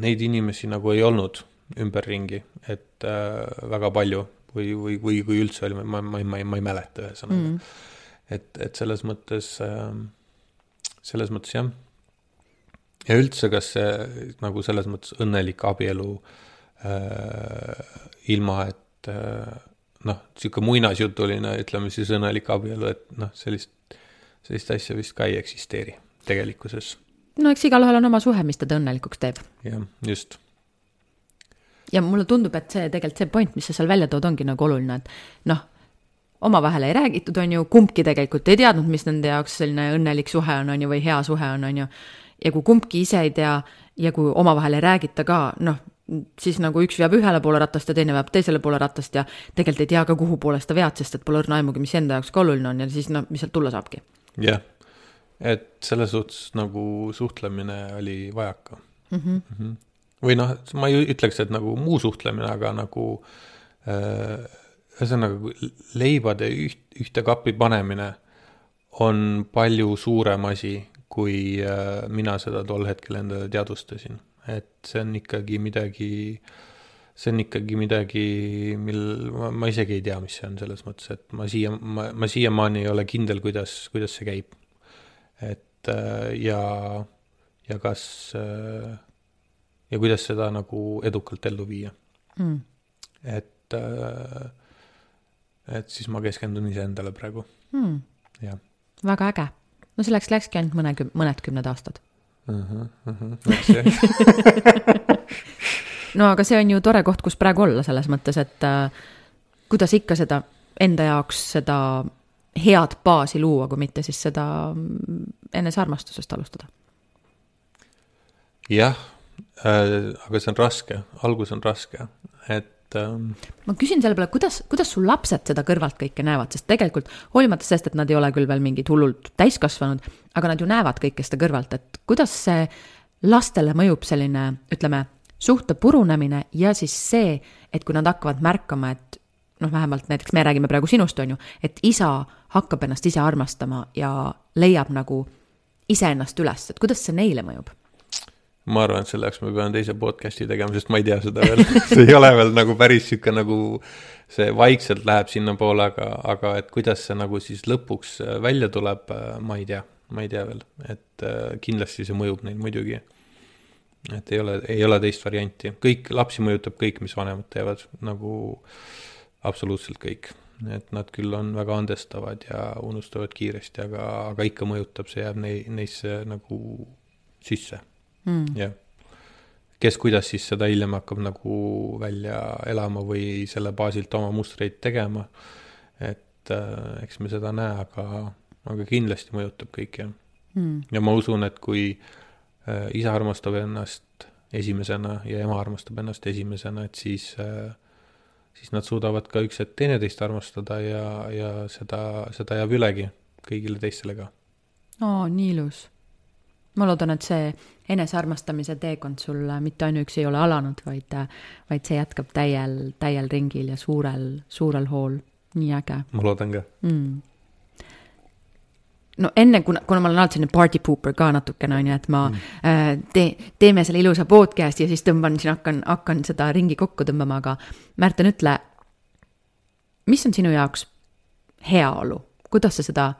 neid inimesi nagu ei olnud ümberringi, et äh, väga palju või, või, või kui üldse oli, ma, ma, ma, ma ei mäleta ühesõnaga mm. -hmm. et, et selles mõttes äh,, selles mõttes jah ja üldse, kas see nagu selles mõttes õnnelik abielu äh, ilma, et äh, noh, niisugune muinasjutuline, ütleme siis õnnelik abielu, et noh, sellist, sellist asja vist ka ei eksisteeri tegelikkuses. no eks igalühel on oma suhe, mis teda õnnelikuks teeb. jah, just. ja mulle tundub, et see tegelikult see point, mis sa seal välja tood, ongi nagu oluline, et noh, omavahel ei räägitud, on ju, kumbki tegelikult ei teadnud, mis nende jaoks selline õnnelik suhe on, on ju, või hea suhe on, on ju ja kui kumbki ise ei tea ja kui omavahel ei räägita ka, noh, siis nagu üks veab ühele poole ratast ja teine veab teisele poole ratast ja tegelikult ei tea ka, kuhu poole seda vead, sest et pole õrna aimugi, mis enda jaoks ka oluline on ja siis noh, mis sealt tulla saabki. jah, et selles suhtes nagu suhtlemine oli vajaka mm. -hmm. Mm -hmm. või noh, ma ei ütleks, et nagu muu suhtlemine, aga nagu ühesõnaga äh, leibade üht, ühte kappi panemine on palju suurem asi kui äh, mina seda tol hetkel endale teadvustasin. et see on ikkagi midagi, see on ikkagi midagi, mil ma, ma isegi ei tea, mis see on selles mõttes, et ma siia, ma, ma siiamaani ei ole kindel, kuidas, kuidas see käib. et äh, ja, ja kas äh, ja kuidas seda nagu edukalt ellu viia mm.. et, et siis ma keskendun iseendale praegu mm., jah. väga äge no selleks läkski ainult mõne, mõned kümned aastad uh. -huh, uh -huh. Läks jah no aga see on ju tore koht, kus praegu olla, selles mõttes, et äh, kuidas ikka seda enda jaoks seda head baasi luua, kui mitte siis seda mm, enesearmastusest alustada. jah äh,, aga see on raske, algus on raske, et ähm.... ma küsin selle peale, kuidas, kuidas su lapsed seda kõrvalt kõike näevad, sest tegelikult hoolimata sellest, et nad ei ole küll veel mingid hullult täiskasvanud, aga nad ju näevad kõike seda kõrvalt, et kuidas see lastele mõjub selline, ütleme, suhte purunemine ja siis see, et kui nad hakkavad märkama, et noh, vähemalt näiteks me räägime praegu sinust, on ju, et isa hakkab ennast ise armastama ja leiab nagu iseennast üles, et kuidas see neile mõjub? Ma arvan, et selle jaoks me peame teise podcast'i tegema, sest ma ei tea seda veel. See ei ole veel nagu päris sihuke nagu see vaikselt läheb sinnapoole, aga, aga et kuidas see nagu siis lõpuks äh, välja tuleb, äh, ma ei tea, ma ei tea veel, et äh, kindlasti see mõjub neil muidugi. et ei ole, ei ole teist varianti, kõik, lapsi mõjutab kõik, mis vanemad teevad, nagu absoluutselt kõik. et nad küll on väga andestavad ja unustavad kiiresti, aga, aga ikka mõjutab, see jääb nei-, neisse nagu sisse mm.. jah. kes kuidas siis seda hiljem hakkab nagu välja elama või selle baasilt oma mustreid tegema. et äh, eks me seda näe, aga aga kindlasti mõjutab kõik jah mm.. ja ma usun, et kui äh, isa armastab ennast esimesena ja ema armastab ennast esimesena, et siis äh,, siis nad suudavad ka üks hetk teineteist armastada ja, ja seda, seda jääb ülegi kõigile teistele ka. oo, nii ilus. Ma loodan, et see enesearmastamise teekond sul mitte ainuüksi ei ole alanud, vaid, vaid see jätkab täiel, täiel ringil ja suurel, suurel hool. nii äge ma loodan ka. mm.. no enne, kuna, kuna ma olen alati selline party pooper ka natukene, on ju, et ma mm. äh, tee, teeme selle ilusa podcast'i ja siis tõmban siin, hakkan, hakkan seda ringi kokku tõmbama, aga Märten, ütle, mis on sinu jaoks heaolu, kuidas sa seda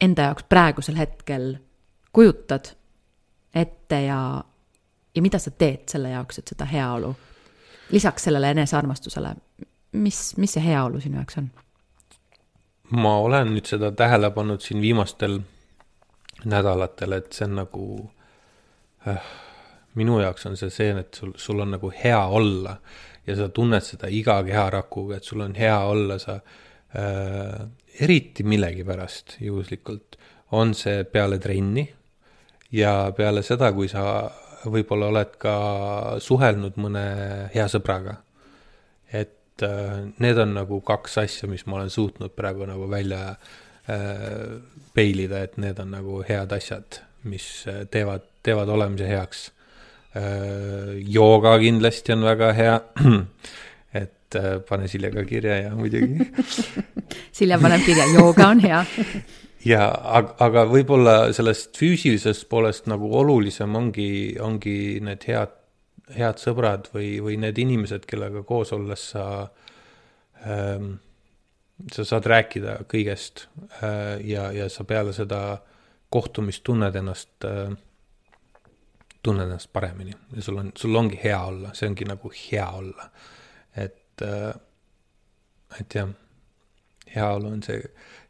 enda jaoks praegusel hetkel kujutad ette ja, ja mida sa teed selle jaoks, et seda heaolu, lisaks sellele enesearmastusele, mis, mis see heaolu sinu jaoks on? ma olen nüüd seda tähele pannud siin viimastel nädalatel, et see on nagu äh,, minu jaoks on see see, et sul, sul on nagu hea olla ja sa tunned seda iga keharakuga, et sul on hea olla, sa äh, eriti millegipärast juhuslikult on see peale trenni ja peale seda, kui sa võib-olla oled ka suhelnud mõne hea sõbraga. et äh, need on nagu kaks asja, mis ma olen suutnud praegu nagu välja äh, peilida, et need on nagu head asjad, mis äh, teevad, teevad olemise heaks jooga kindlasti on väga hea, et pane Silja ka kirja ja muidugi Silja paneb kirja, jooga on hea. ja aga, aga võib-olla sellest füüsilisest poolest nagu olulisem ongi, ongi need head, head sõbrad või, või need inimesed, kellega koos olles sa ähm,, sa saad rääkida kõigest äh, ja, ja sa peale seda kohtumist tunned ennast äh,, tunned ennast paremini ja sul on, sul ongi hea olla, see ongi nagu hea olla. et äh,, et jah, heaolu on see,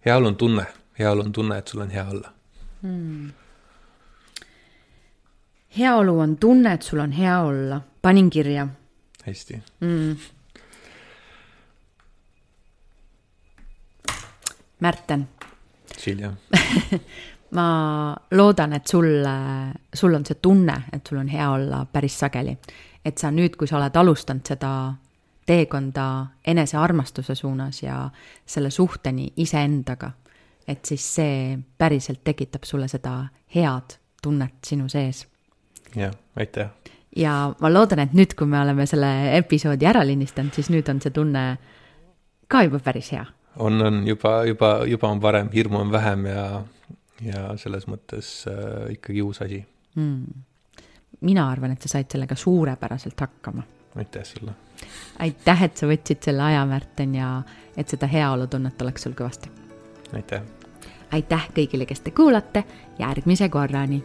heaolu on tunne, heaolu on tunne, et sul on hea olla. heaolu on tunne, et sul on hea olla. panin kirja hästi, mm.. Märten, Silja, ma loodan, et sul, sul on see tunne, et sul on hea olla päris sageli. et sa nüüd, kui sa oled alustanud seda teekonda enesearmastuse suunas ja selle suhteni iseendaga, et siis see päriselt tekitab sulle seda head tunnet sinu sees jah, aitäh. ja ma loodan, et nüüd, kui me oleme selle episoodi ära lindistanud, siis nüüd on see tunne ka juba päris hea. on, on juba, juba, juba on parem, hirmu on vähem ja, ja selles mõttes äh, ikkagi uus asi. mm.. mina arvan, et sa said sellega suurepäraselt hakkama. aitäh sulle. aitäh, et sa võtsid selle aja, Märten, ja et seda heaolutunnet oleks sul kõvasti. aitäh. aitäh kõigile, kes te kuulate, järgmise korrani